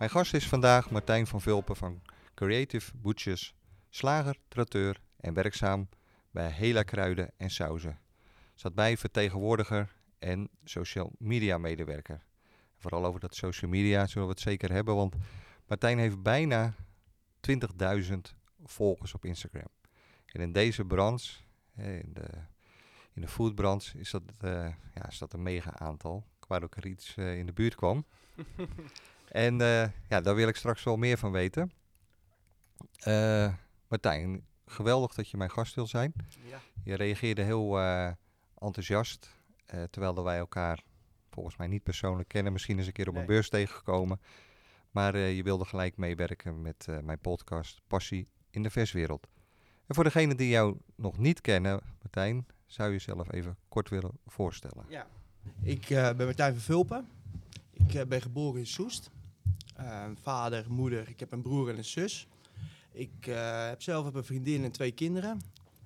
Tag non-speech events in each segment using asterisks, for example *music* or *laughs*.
Mijn gast is vandaag Martijn van Vulpen van Creative Butchers, slager, traiteur en werkzaam bij Hela Kruiden en Sauzen. Zat bij vertegenwoordiger en social media medewerker. Vooral over dat social media zullen we het zeker hebben, want Martijn heeft bijna 20.000 volgers op Instagram. En in deze branche, in de, in de foodbranche, is dat, uh, ja, is dat een mega aantal. Waar ook er iets uh, in de buurt kwam. *laughs* en uh, ja, daar wil ik straks wel meer van weten. Martijn, geweldig dat je mijn gast wil zijn. Ja. Je reageerde heel enthousiast, terwijl wij elkaar volgens mij niet persoonlijk kennen. Misschien eens een keer op nee. een beurs tegengekomen. Maar je wilde gelijk meewerken met mijn podcast Passie in de verswereld. En voor degenen die jou nog niet kennen, Martijn, zou je jezelf even kort willen voorstellen? Ja, ik uh, ben Martijn van Vulpen. Ik ben geboren in Soest. Uh, vader, moeder, ik heb een broer en een zus. Ik heb zelf heb een vriendin en twee kinderen.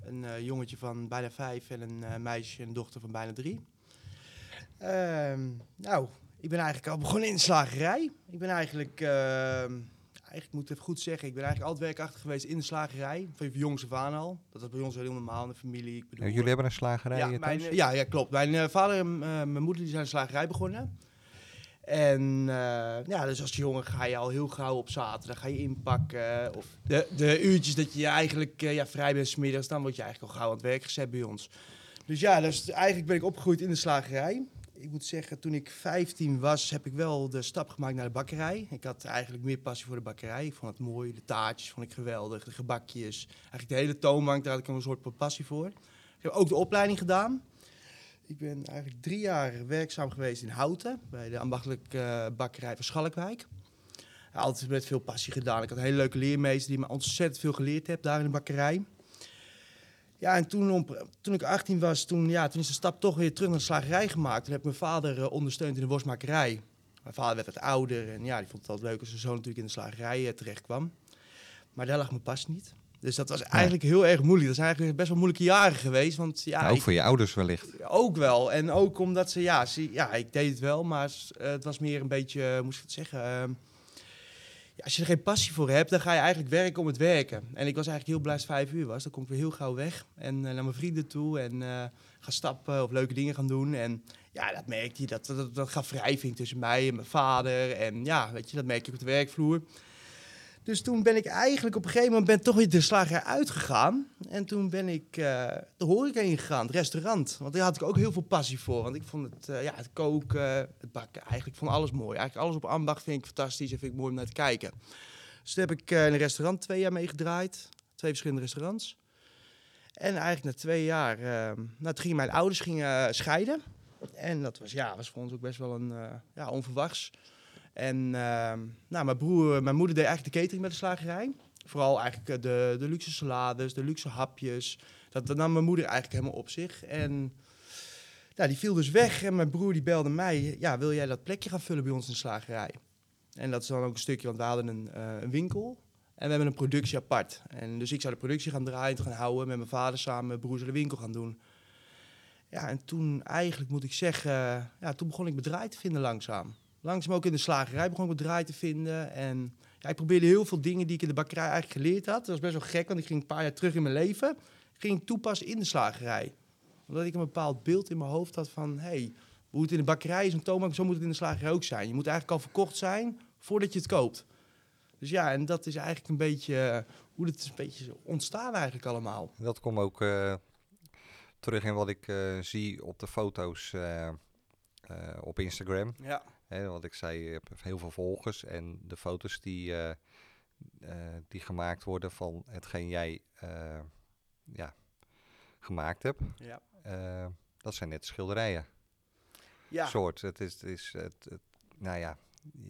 Een jongetje van bijna vijf en een meisje en een dochter van bijna drie. Ehm, nou, ik ben eigenlijk al begonnen in de slagerij. Ik ben eigenlijk ehm, eigenlijk moet ik het goed zeggen, ik ben eigenlijk altijd werkachtig geweest in de slagerij. Van jongs af aan al. Dat was bij ons heel normaal in de familie. Ik bedoel, jullie hebben een slagerij ja, mijn, ja, ja, klopt. Mijn uh, vader en uh, mijn moeder die zijn een slagerij begonnen. En uh, ja, dus als jongen ga je al heel gauw op zaterdag ga je inpakken. Of de, de uurtjes dat je eigenlijk ja, vrij bent smiddags, dan word je eigenlijk al gauw aan het werk gezet bij ons. Dus ja, dus eigenlijk ben ik opgegroeid in de slagerij ik moet zeggen, toen ik 15 was, heb ik wel de stap gemaakt naar de bakkerij. Ik had eigenlijk meer passie voor de bakkerij. Ik vond het mooi. De taartjes vond ik geweldig. De gebakjes. Eigenlijk de hele toonbank, daar had ik een soort passie voor. Ik heb ook de opleiding gedaan. Ik ben eigenlijk drie jaar werkzaam geweest in Houten. Bij de ambachtelijke uh, bakkerij van Schalkwijk. Altijd met veel passie gedaan. Ik had een hele leuke leermeester die me ontzettend veel geleerd heeft daar in de bakkerij. Ja, en toen, toen ik 18 was, toen, ja, toen is de stap toch weer terug naar de slagerij gemaakt. Toen heb ik mijn vader uh, ondersteund in de worstmakerij. Mijn vader werd wat ouder en ja, die vond het altijd leuk als zijn zoon natuurlijk in de slagerij uh, terecht kwam. Maar daar lag mijn pas niet. Dus dat was eigenlijk heel erg moeilijk. Dat zijn eigenlijk best wel moeilijke jaren geweest. Want, ja, ook voor je ouders wellicht. Ook wel. En ook omdat ze, ja, ze, ja ik deed het wel, maar uh, het was meer een beetje, moest ik het zeggen ehm, ja, als je er geen passie voor hebt, dan ga je eigenlijk werken om het werken. En ik was eigenlijk heel blij als het vijf uur was. Dan kom ik weer heel gauw weg en uh, naar mijn vrienden toe en uh, ga stappen of leuke dingen gaan doen. En ja, dat merkte je, dat, dat, dat gaf wrijving tussen mij en mijn vader. En ja, weet je, dat merk je op de werkvloer. Dus toen ben ik eigenlijk op een gegeven moment ben toch de slager uitgegaan. En toen ben ik uh, de horeca ingegaan, het restaurant. Want daar had ik ook heel veel passie voor. Want ik vond het, uh, ja, het koken, het bakken, eigenlijk vond alles mooi. Eigenlijk alles op ambacht vind ik fantastisch en vind ik mooi om naar te kijken. Dus toen heb ik uh, in een restaurant twee jaar meegedraaid. Twee verschillende restaurants. En eigenlijk na twee jaar, nou, toen gingen mijn ouders gingen scheiden. En dat was, ja, was voor ons ook best wel een ja, onverwachts. En uh, nou, mijn broer, mijn moeder deed eigenlijk de catering met de slagerij. Vooral eigenlijk eh, de, de luxe salades, de luxe hapjes. Dat, dat nam mijn moeder eigenlijk helemaal op zich. En nou, die viel dus weg en mijn broer die belde mij. Ja, wil jij dat plekje gaan vullen bij ons in de slagerij? En dat is dan ook een stukje, want we hadden een, uh, een winkel. En we hebben een productie apart. En dus ik zou de productie gaan draaien, gaan houden. Met mijn vader samen, mijn broer zou de winkel gaan doen. Ja, en toen eigenlijk moet ik zeggen, ja, toen begon ik bedrijf te vinden langzaam langzaam ook in de slagerij begon ik draai te vinden. En ja, ik probeerde heel veel dingen die ik in de bakkerij eigenlijk geleerd had. Dat was best wel gek, want ik ging een paar jaar terug in mijn leven. Ging ik toepassen in de slagerij. Omdat ik een bepaald beeld in mijn hoofd had van... Hey, hoe het in de bakkerij is een toonbank, zo moet het in de slagerij ook zijn. Je moet eigenlijk al verkocht zijn voordat je het koopt. Dus ja, en dat is eigenlijk een beetje uh, hoe het is een beetje ontstaan eigenlijk allemaal. Dat komt ook uh, terug in wat ik uh, zie op de foto's op Instagram. Ja. Hè, want ik zei, je hebt heel veel volgers en de foto's die, uh, uh, die gemaakt worden van hetgeen jij uh, ja, gemaakt hebt, ja. dat zijn net schilderijen. Ja. soort. Het is, het is het, het- nou ja,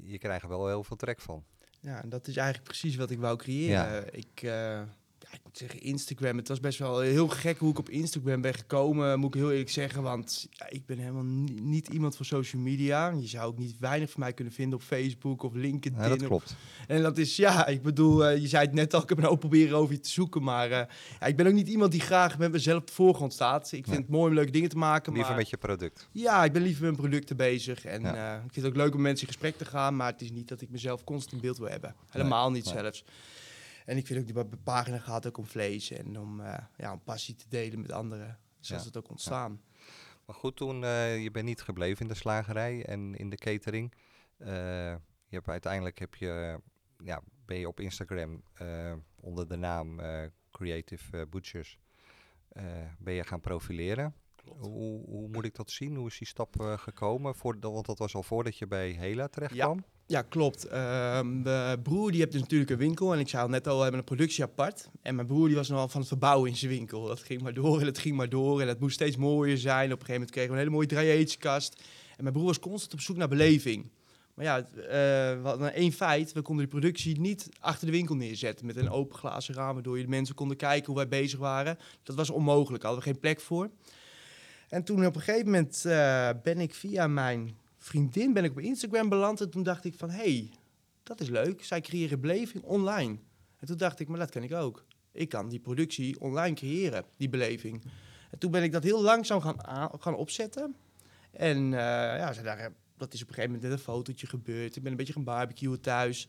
je krijgt er wel heel veel trek van. Ja, en dat is eigenlijk precies wat ik wou creëren. Ik, eh, ja, ik moet zeggen, Instagram. Het was best wel heel gek hoe ik op Instagram ben gekomen, moet ik heel eerlijk zeggen. Want ja, ik ben helemaal ni- niet iemand van social media. Je zou ook niet weinig van mij kunnen vinden op Facebook of LinkedIn. Ja, dat klopt. En dat is, ja, ik bedoel, eh, je zei het net al, ik heb nou ook proberen over je te zoeken. Maar eh, ja, ik ben ook niet iemand die graag met mezelf op de voorgrond staat. Ik vind het mooi om leuke dingen te maken. Liever maar... met je product. Ja, ik ben liever met mijn producten bezig. En eh, ik vind het ook leuk om mensen in gesprek te gaan. Maar het is niet dat ik mezelf constant in beeld wil hebben. Helemaal niet nee. zelfs. En ik vind ook, die pagina gaat ook om vlees. En om, eh, ja, om passie te delen met anderen. Zoals Ja. het ook ontstaan. Maar goed, toen, eh, je bent niet gebleven in de slagerij en in de catering. Eh, je hebt uiteindelijk heb je, ja, ben je op Instagram eh, onder de naam eh, Creative Butchers eh, ben je gaan profileren. Hoe, hoe moet ik dat zien? Hoe is die stap gekomen? Voor, want dat was al voordat je bij Hela terecht Ja. kwam. Ja, klopt. Ehm, mijn broer die heeft dus natuurlijk een winkel. En ik zei al net al, we hebben een productie apart. En mijn broer die was nogal van het verbouwen in zijn winkel. Dat ging maar door en het ging maar door. En het moest steeds mooier zijn. Op een gegeven moment kregen we een hele mooie draaietskast. En mijn broer was constant op zoek naar beleving. Maar ja, eh, we hadden één feit. We konden die productie niet achter de winkel neerzetten. Met een open glazen raam, waardoor je de mensen konden kijken hoe wij bezig waren. Dat was onmogelijk. Daar hadden we geen plek voor. En toen op een gegeven moment eh, ben ik via mijn vriendin ben ik op Instagram beland. En toen dacht ik van, hé, hey, dat is leuk. Zij creëren beleving online. En toen dacht ik, maar dat kan ik ook. Ik kan die productie online creëren, die beleving. En toen ben ik dat heel langzaam gaan, aan- gaan opzetten. En eh, ja, dat is op een gegeven moment net een fotootje gebeurd. Ik ben een beetje gaan barbecuen thuis.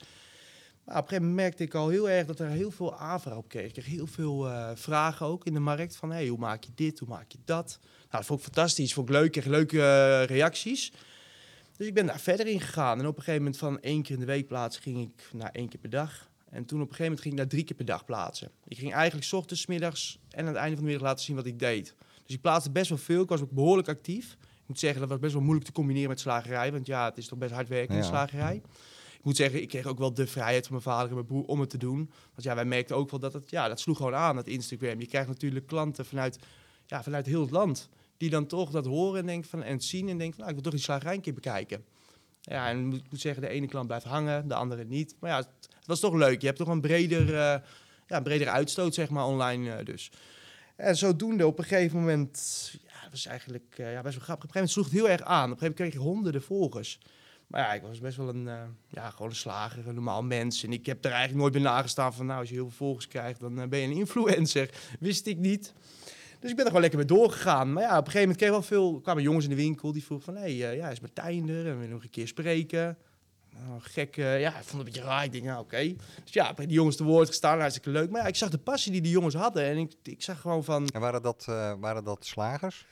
Maar op een gegeven moment merkte ik al heel erg dat er heel veel aanvraag op kreeg. Ik kreeg heel veel eh, vragen ook in de markt van, hey, hoe maak je dit, hoe maak je dat? Nou, dat vond ik fantastisch, vond ik leuk, kreeg leuke eh, reacties. Dus ik ben daar verder in gegaan. En op een gegeven moment van één keer in de week plaatsen ging ik naar één keer per dag. En toen op een gegeven moment ging ik naar drie keer per dag plaatsen. Ik ging eigenlijk 's ochtends, middags en aan het einde van de middag laten zien wat ik deed. Dus ik plaatste best wel veel. Ik was ook behoorlijk actief. Ik moet zeggen, dat was best wel moeilijk te combineren met slagerij. Want ja, het is toch best hard werken in Ja. slagerij. Ik moet zeggen, ik kreeg ook wel de vrijheid van mijn vader en mijn broer om het te doen. Want ja, wij merkten ook wel dat het, ja, dat sloeg gewoon aan, dat Instagram. Je krijgt natuurlijk klanten vanuit, ja, vanuit heel het land. Die dan toch dat horen en, van, en zien en denken van, nou, ik wil toch die slagerij een keer bekijken. Ja, en ik moet zeggen, de ene klant blijft hangen, de andere niet. Maar ja, het, was toch leuk. Je hebt toch een breder, eh, ja, een bredere uitstoot, zeg maar, online eh, dus. En zodoende op een gegeven moment, ja, dat was eigenlijk eh, ja, best wel grappig. Op een gegeven moment sloeg het heel erg aan. Op een gegeven moment kreeg je honderden volgers. Maar ja, ik was best wel een, ja, gewoon een slager, een normaal mens. En ik heb er eigenlijk nooit bij nagestaan van, nou, als je heel veel volgers krijgt, dan ben je een influencer. Wist ik niet. Dus ik ben er gewoon lekker mee doorgegaan. Maar ja, op een gegeven moment kreeg ik wel veel, kwamen jongens in de winkel die vroegen van, hé, hey, eh, ja, is Martijn er? En we nog een keer spreken. Nou, gek, eh, ja, ik vond het een beetje raar. Ik denk, nou, oké. Dus ja, ik heb die jongens te woord gestaan, hartstikke leuk. Maar ja, ik zag de passie die die jongens hadden. En ik, ik zag gewoon van, En waren dat, eh, waren dat slagers?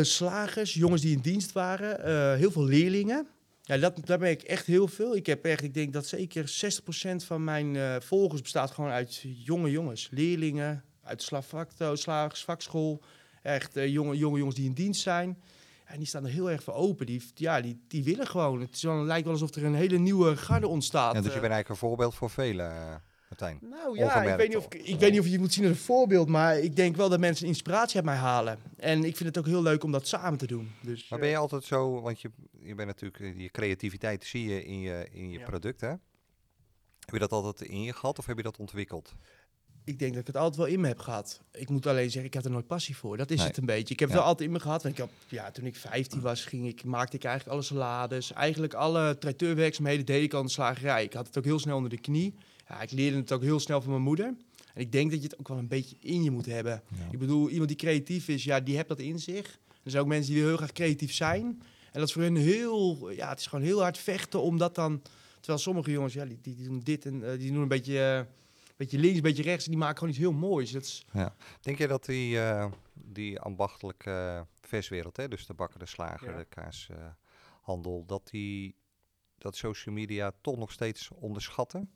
slagers, jongens die in dienst waren, heel veel leerlingen. Ja, dat, daar ben ik echt heel veel. Ik heb echt, ik denk dat zeker 60% van mijn volgers bestaat gewoon uit jonge jongens, leerlingen, uit de Slavakto, slagers, vakschool. Echt eh, jonge, jonge jongens die in dienst zijn. En die staan er heel erg voor open. Die, ja, die, die willen gewoon. Het is wel, het lijkt wel alsof er een hele nieuwe garde ontstaat. Ja, dus je eh. bent eigenlijk een voorbeeld voor velen, eh, Martijn. Nou ja, ik weet, niet of, ik, ik weet niet of je het moet zien als een voorbeeld, maar ik denk wel dat mensen inspiratie uit mij halen. En ik vind het ook heel leuk om dat samen te doen. Dus, Maar eh, ben je altijd zo, want je, je bent natuurlijk, eh, je creativiteit zie je in je, in je Ja. product, hè? Heb je dat altijd in je gehad of heb je dat ontwikkeld? Ik denk dat ik het altijd wel in me heb gehad. Ik moet alleen zeggen, ik heb er nooit passie voor. Dat is Nee. het een beetje. Ik heb het wel altijd in me gehad. Want ik heb, ja, toen ik 15 was, ging ik, maakte ik eigenlijk alle salades. Eigenlijk alle traiteurwerkzaamheden deed ik al in de slagerij. Ik had het ook heel snel onder de knie. Ja, ik leerde het ook heel snel van mijn moeder. En ik denk dat je het ook wel een beetje in je moet hebben. Ik bedoel, iemand die creatief is, ja, die hebt dat in zich. Er zijn ook mensen die heel graag creatief zijn. En dat is voor hen heel, ja, het is gewoon heel hard vechten om dat dan... Terwijl sommige jongens, ja, die, die doen dit en eh, die doen een beetje, eh, beetje links, een beetje rechts. En die maken gewoon iets heel moois. Dat is, Denk je dat die, eh, die ambachtelijke eh, verswereld, hè, dus de bakker, de slager, Ja. de kaashandel, dat die dat social media toch nog steeds onderschatten?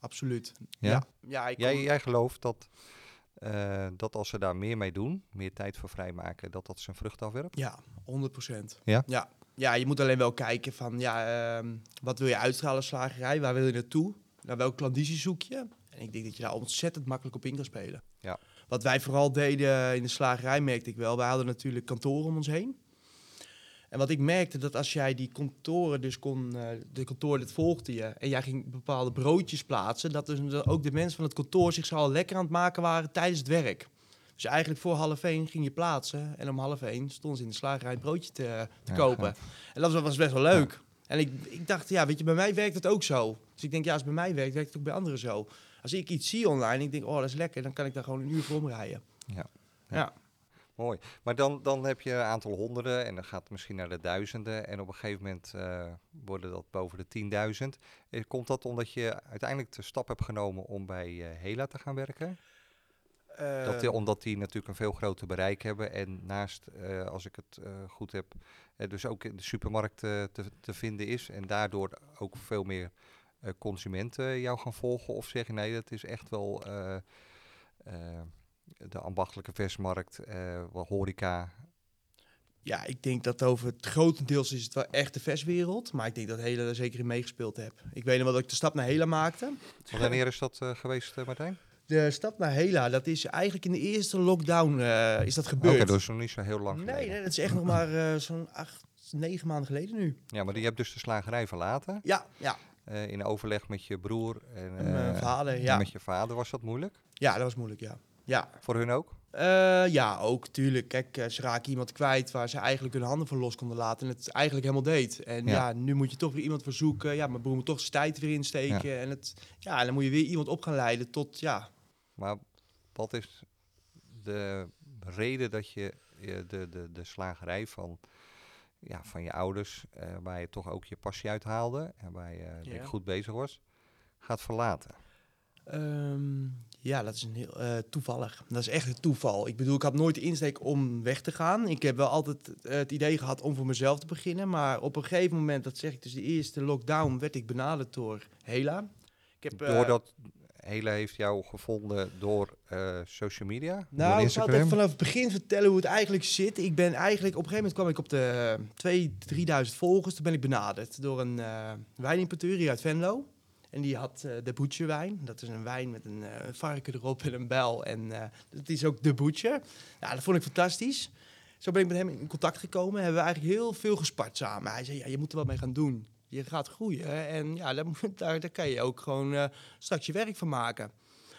absoluut. Ja? Ja, ja ik Jij, jij gelooft dat, eh, dat als ze daar meer mee doen, meer tijd voor vrijmaken, dat dat zijn vrucht afwerpt? Ja, 100 procent. Ja? ja? Ja, je moet alleen wel kijken van, ja, ehm, wat wil je uitstralen slagerij? Waar wil je naartoe? Naar welke klandizie zoek je? En ik denk dat je daar ontzettend makkelijk op in kan spelen. Ja. Wat wij vooral deden in de slagerij, merkte ik wel. Wij hadden natuurlijk kantoren om ons heen. En wat ik merkte, dat als jij die kantoren dus kon, eh, de kantoor dat volgde je, en jij ging bepaalde broodjes plaatsen, dat dus ook de mensen van het kantoor zich zo al lekker aan het maken waren tijdens het werk. Dus eigenlijk voor half één ging je plaatsen en om half één stonden ze in de slagerij het broodje te, te Ja, kopen. En dat was, was best wel leuk. En ik, ik dacht, ja, weet je, bij mij werkt het ook zo. Dus ik denk, ja, als het bij mij werkt, werkt het ook bij anderen zo. Als ik iets zie online en ik denk, oh, dat is lekker, dan kan ik daar gewoon een uur voor omrijden. Ja. Ja. Mooi. Maar dan, dan heb je een aantal honderden en dan gaat het misschien naar de duizenden. En op een gegeven moment eh, worden dat boven de 10.000. Eh, Komt dat omdat je uiteindelijk de stap hebt genomen om bij eh, Hela te gaan werken? Dat die, Eh, omdat die natuurlijk een veel groter bereik hebben. En naast, eh, als ik het eh, goed heb, dus ook in de supermarkt te, te vinden is. En daardoor ook veel meer consumenten jou gaan volgen. Of zeg je nee, dat is echt wel de ambachtelijke versmarkt, wel horeca. Ja, ik denk dat over het grotendeels is het wel echt de verswereld. Maar ik denk dat Hela er zeker in meegespeeld heb. Ik weet nog wel dat ik de stap naar Hela maakte. Wanneer is dat geweest, Martijn? De stap naar Hela, dat is eigenlijk in de eerste lockdown eh, is dat Oké, gebeurd. dat is nog niet zo heel lang nee, geleden. nee, dat is echt nog maar eh, zo'n acht, negen maanden geleden nu. Ja, maar die hebt dus de slagerij verlaten. Ja, ja. eh, in overleg met je broer en, vader, en ja. met je vader. Was dat moeilijk? Ja, dat was moeilijk, ja. Ja, Voor hun ook? Ja, ook tuurlijk. Kijk, ze raken iemand kwijt waar ze eigenlijk hun handen voor los konden laten en het eigenlijk helemaal deed. En Ja. ja, nu moet je toch weer iemand verzoeken. Ja, mijn broer moet toch zijn tijd weer insteken. En, het, ja, en dan moet je weer iemand op gaan leiden tot, ja, Maar wat is de reden dat je eh, de, de, de slagerij van, ja, van je ouders, eh, waar je toch ook je passie uithaalde en waar je ik, Ja. goed bezig was, gaat verlaten? Ehm, ja, dat is een heel eh, toevallig. Dat is echt een toeval. Ik bedoel, ik had nooit de insteek om weg te gaan. Ik heb wel altijd eh, het idee gehad om voor mezelf te beginnen. Maar op een gegeven moment, dat zeg ik dus de eerste lockdown, werd ik benaderd door Hela. Ik heb, eh, Doordat Hele heeft jou gevonden door eh, social media, Nou, ik zal het vanaf het begin vertellen hoe het eigenlijk zit. Ik ben eigenlijk, op een gegeven moment kwam ik op de 2.000, 3.000 volgers. Toen ben ik benaderd door een eh wijnimporteur hier uit Venlo. En die had eh, de Boetje wijn. Dat is een wijn met een eh, varken erop en een bijl. En eh, dat is ook de Boetje. Ja, dat vond ik fantastisch. Zo ben ik met hem in contact gekomen. Hebben we eigenlijk heel veel gespart samen. Hij zei, ja, je moet er wat mee gaan doen. Je gaat groeien. En ja, daar, *laughs* daar, daar kan je ook gewoon eh, straks je werk van maken.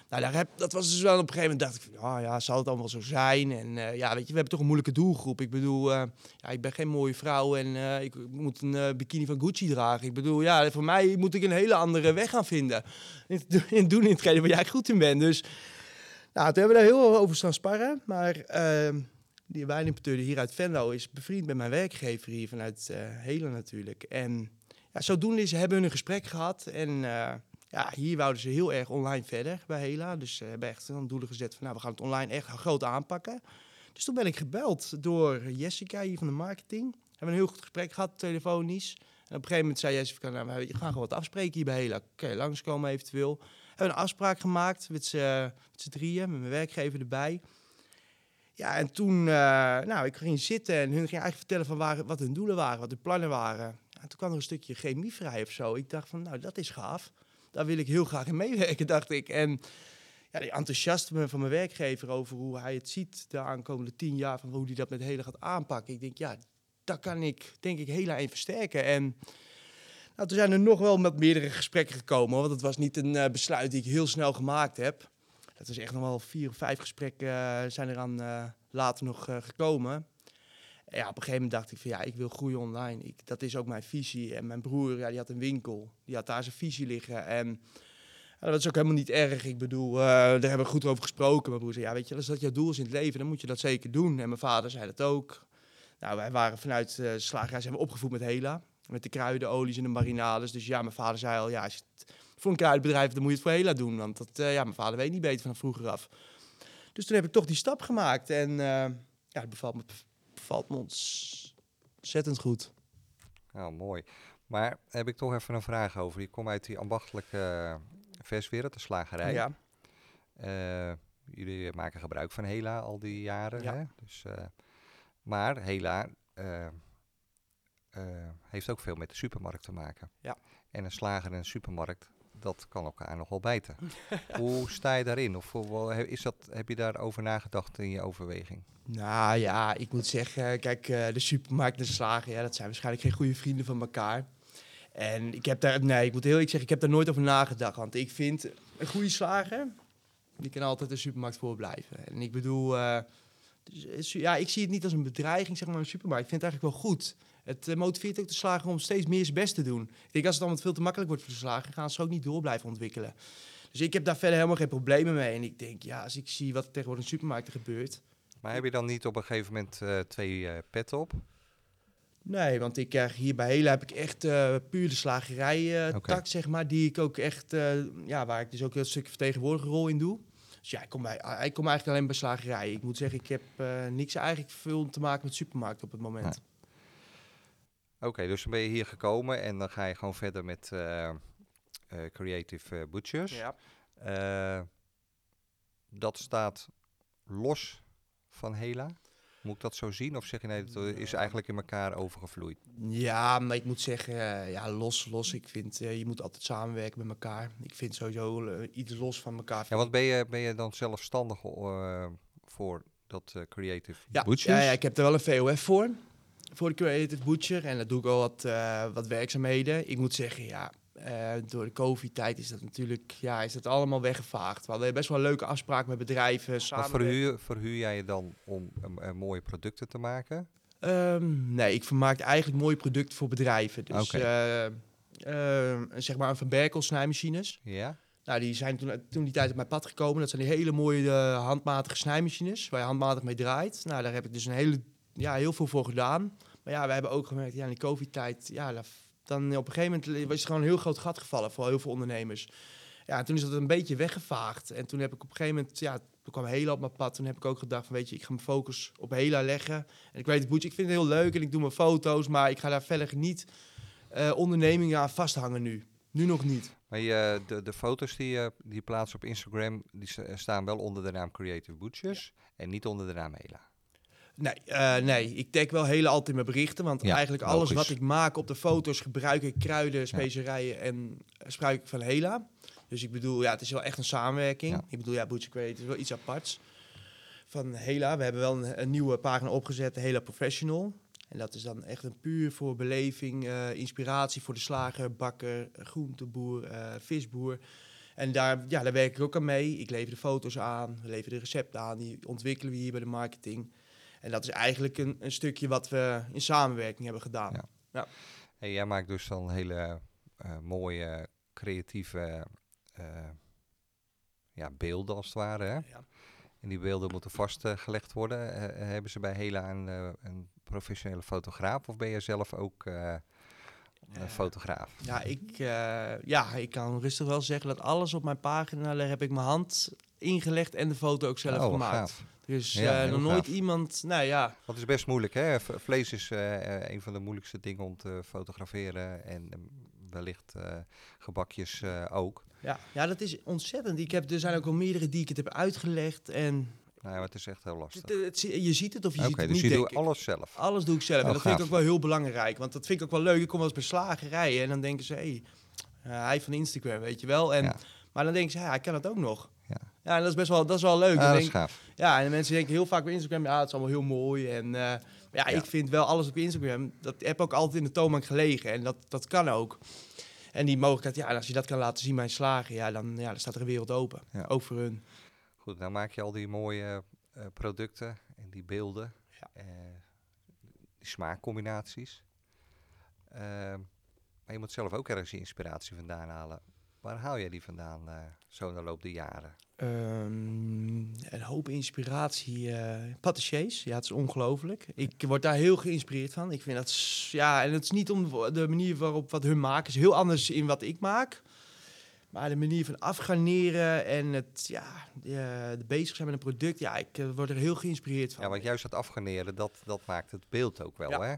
Nou, daar heb, dat was dus wel op een gegeven moment dacht ik, van, ja, ja, zal het allemaal zo zijn? En eh, ja, weet je, we hebben toch een moeilijke doelgroep. Ik bedoel, eh, ja, ik ben geen mooie vrouw en ik moet een bikini van Gucci dragen. Ik bedoel, ja, voor mij moet ik een hele andere weg gaan vinden. In, *laughs* in doen in hetgene waar jij goed in bent. Dus, nou, toen hebben we daar heel veel over staan sparren. Maar eh, die wijnimporteur hier uit Venlo is bevriend met mijn werkgever hier vanuit Helen natuurlijk. En ja, zodoende is, hebben we een gesprek gehad en... eh, ja, hier wouden ze heel erg online verder bij Hela. Dus ze hebben echt een doelen gezet van, nou, we gaan het online echt groot aanpakken. Dus toen ben ik gebeld door Jessica hier van de marketing. We hebben een heel goed gesprek gehad, telefonisch. En op een gegeven moment zei Jessica, nou, we gaan gewoon wat afspreken hier bij Hela. Kun je langskomen eventueel? We hebben een afspraak gemaakt met z'n drieën, met mijn werkgever erbij. Ja, en toen, eh, nou, ik ging zitten en hun ging eigenlijk vertellen van waar, wat hun doelen waren, wat hun plannen waren. En toen kwam er een stukje chemie vrij of zo. Ik dacht van, nou, dat is gaaf. Daar wil ik heel graag in meewerken, *laughs* dacht ik. En ja, die enthousiasme van mijn werkgever over hoe hij het ziet de aankomende tien jaar, van hoe hij dat met hele gaat aanpakken. Ik denk, ja, dat kan ik, denk ik, heel in versterken. En nou, toen zijn er nog wel met meerdere gesprekken gekomen, want het was niet een eh, besluit die ik heel snel gemaakt heb. Dat is echt nog wel vier of vijf gesprekken eh, zijn er aan eh, later nog gekomen. Ja, op een gegeven moment dacht ik van ja, ik wil groeien online. Ik, dat is ook mijn visie. En mijn broer, ja, die had een winkel. Die had daar zijn visie liggen. En dat is ook helemaal niet erg. Ik bedoel, eh, daar hebben we goed over gesproken. Mijn broer zei, ja, weet je, als dat jouw doel is in het leven, dan moet je dat zeker doen. En mijn vader zei dat ook. Nou, wij waren vanuit uh, slagerij zijn we opgevoed met Hela. Met de kruiden, olies en de marinades. Dus ja, mijn vader zei al, ja, als je het voor een kruidenbedrijf, dan moet je het voor Hela doen. Want dat, uh, ja, mijn vader weet niet beter vanaf vroeger af. Dus toen heb ik toch die stap gemaakt. En ja, het bevalt me, bevalt me ontzettend goed. Nou, mooi. Maar heb ik toch even een vraag over. Je komt uit die ambachtelijke uh, verswereld, de slagerij. Ja. Uh, jullie maken gebruik van Hela al die jaren. Ja. Hè? Dus, uh, maar Hela uh, heeft ook veel met de supermarkt te maken. Ja. En een slager en een supermarkt dat kan elkaar nog wel bijten. *laughs* Hoe sta je daarin? Of he- is dat, heb je daarover nagedacht in je overweging? Nou ja, ik moet zeggen, kijk, eh, de supermarkt en de slager, ja, dat zijn waarschijnlijk geen goede vrienden van elkaar. En ik heb daar, nee, ik moet heel eerlijk zeggen, ik heb daar nooit over nagedacht. Want ik vind een goede slager, die kan altijd de supermarkt voor blijven. En ik bedoel, eh, dus, eh, ja, ik zie het niet als een bedreiging, zeg maar, een supermarkt. Ik vind het eigenlijk wel goed. Het eh, motiveert ook de slager om steeds meer zijn best te doen. Ik denk, als het allemaal veel te makkelijk wordt voor de slager, gaan ze ook niet door blijven ontwikkelen. Dus ik heb daar verder helemaal geen problemen mee. En ik denk, ja, als ik zie wat er tegenwoordig in supermarkten gebeurt, Maar heb je dan niet op een gegeven moment eh, twee eh petten op? Nee, want ik krijg hier bij Hela heb ik echt eh, puur de slagerij Oké. tak, zeg maar. Die ik ook echt, ja, waar ik dus ook een stukje vertegenwoordiger rol in doe. Dus ja, ik kom, bij, ik kom eigenlijk alleen bij slagerij. Ik moet zeggen, ik heb niks eigenlijk veel te maken met supermarkt op het moment. Oké, dus dan ben je hier gekomen en dan ga je gewoon verder met eh, eh, Creative eh, Butchers. Ja. Eh, dat staat los van Hela. Moet ik dat zo zien? Of zeg je nee, dat is eigenlijk in elkaar overgevloeid? ja, maar ik moet zeggen, ja, los, los. Ik vind, je moet altijd samenwerken met elkaar. Ik vind sowieso eh, iets los van elkaar. Ja, want ben je, ben je dan zelfstandig eh, voor dat eh, Creative Ja, Butchers? ja, ja, ik heb er wel een VOF voor. Voor de Creative Butcher. En dat doe ik al wat, eh, wat werkzaamheden. Ik moet zeggen, ja, eh, door de COVID-tijd is dat natuurlijk ja, is dat allemaal weggevaagd. We hadden best wel leuke afspraken met bedrijven. Samen verhuur, verhuur jij je dan om eh, mooie producten te maken? Ehm, nee, ik vermaak eigenlijk mooie producten voor bedrijven. Dus Oké. eh, eh, zeg maar een Van Berkel snijmachines. Ja? Nou, die zijn toen, toen die tijd op mijn pad gekomen. Dat zijn die hele mooie handmatige snijmachines waar je handmatig mee draait. Nou, daar heb ik dus een hele, ja, heel veel voor gedaan. Maar ja, we hebben ook gemerkt, ja, in die covid-tijd, ja, da- dan op een gegeven moment was er gewoon een heel groot gat gevallen voor heel veel ondernemers. Ja, en toen is dat een beetje weggevaagd. En toen heb ik op een gegeven moment, ja, toen kwam Hela op mijn pad. Toen heb ik ook gedacht van, weet je, ik ga mijn focus op Hela leggen. En ik weet het, Boetje, ik vind het heel leuk en ik doe mijn foto's, maar ik ga daar verder niet eh, ondernemingen aan vasthangen nu. Nu nog niet. Maar je, de, de foto's die je, die je plaatst op Instagram, die staan wel onder de naam Creative Butchers en niet onder de naam Hela. Nee, eh, nee, ik tag wel hele altijd mijn berichten. Want Ja, eigenlijk alles logisch. wat ik maak op de foto's gebruik ik kruiden, specerijen en eh, gebruik ik van Hela. Dus ik bedoel, ja, het is wel echt een samenwerking. Ja. Ik bedoel, ja, Butcher Create is wel iets aparts van Hela. We hebben wel een, een nieuwe pagina opgezet, Hela Professional. En dat is dan echt een puur voor beleving, eh, inspiratie voor de slager, bakker, groenteboer, visboer. En daar, ja, daar werk ik ook aan mee. Ik lever de foto's aan, we leveren de recepten aan, die ontwikkelen we hier bij de marketing. En dat is eigenlijk een, een stukje wat we in samenwerking hebben gedaan. Ja. En jij maakt dus dan hele eh, mooie, creatieve eh, ja, beelden als het ware. Hè? Ja. En die beelden moeten vastgelegd worden. Eh, hebben ze bij Hela een, een professionele fotograaf of ben je zelf ook een fotograaf? Ja, ik, ja, ik kan rustig wel zeggen dat alles op mijn pagina, daar heb ik mijn hand ingelegd en de foto ook zelf Oh, gemaakt. gaaf. Dus Ja, eh, nog nooit gaaf. iemand, nou ja, het is best moeilijk, hè? V- Vlees is eh, eh, een van de moeilijkste dingen om te fotograferen. En wellicht gebakjes ook. ja, ja, dat is ontzettend. Ik heb, er zijn ook al meerdere die ik het heb uitgelegd en Nou, ja, het is echt heel lastig. het, het- je ziet het of je ziet het dus niet, je doet alles zelf. Alles doe ik zelf. Oh, en dat vind ik ook wel heel belangrijk. Want dat vind ik ook wel leuk. Ik kom wel eens bij slagerijen en dan denken ze... Hey, hij van Instagram, weet je wel. En, Ja. Maar dan denken ze, ja, hij kan het ook nog. Ja. Ja, en dat is best wel, dat is wel leuk. Dan dat is gaaf. ja, en de mensen denken heel vaak bij Instagram... Ja, het is allemaal heel mooi. En, eh, ja, Ja. ik vind wel alles op Instagram... Dat heb ook altijd in de toonbank gelegen. En dat, dat kan ook. En die mogelijkheid, ja, als je dat kan laten zien bij een slager... Ja, dan, ja, dan staat er een wereld open. Ja. Ook voor hun. Goed, nou maak je al die mooie eh, producten en die beelden. Ja. eh, die smaakcombinaties. Ehm, maar je moet zelf ook ergens je inspiratie vandaan halen. Waar haal jij die vandaan eh, zo de loop der jaren? Ehm, een hoop inspiratie. eh patissiers, ja, het is ongelooflijk. Ik word daar heel geïnspireerd van. Ik vind dat, ja, en het is niet om de manier waarop wat hun maken, is heel anders in wat ik maak. Maar de manier van afgarneren en het, ja, de, de bezig zijn met een product, ja, ik eh, word er heel geïnspireerd van. Ja, want juist dat afgarneren, dat, dat maakt het beeld ook wel, Ja. hè?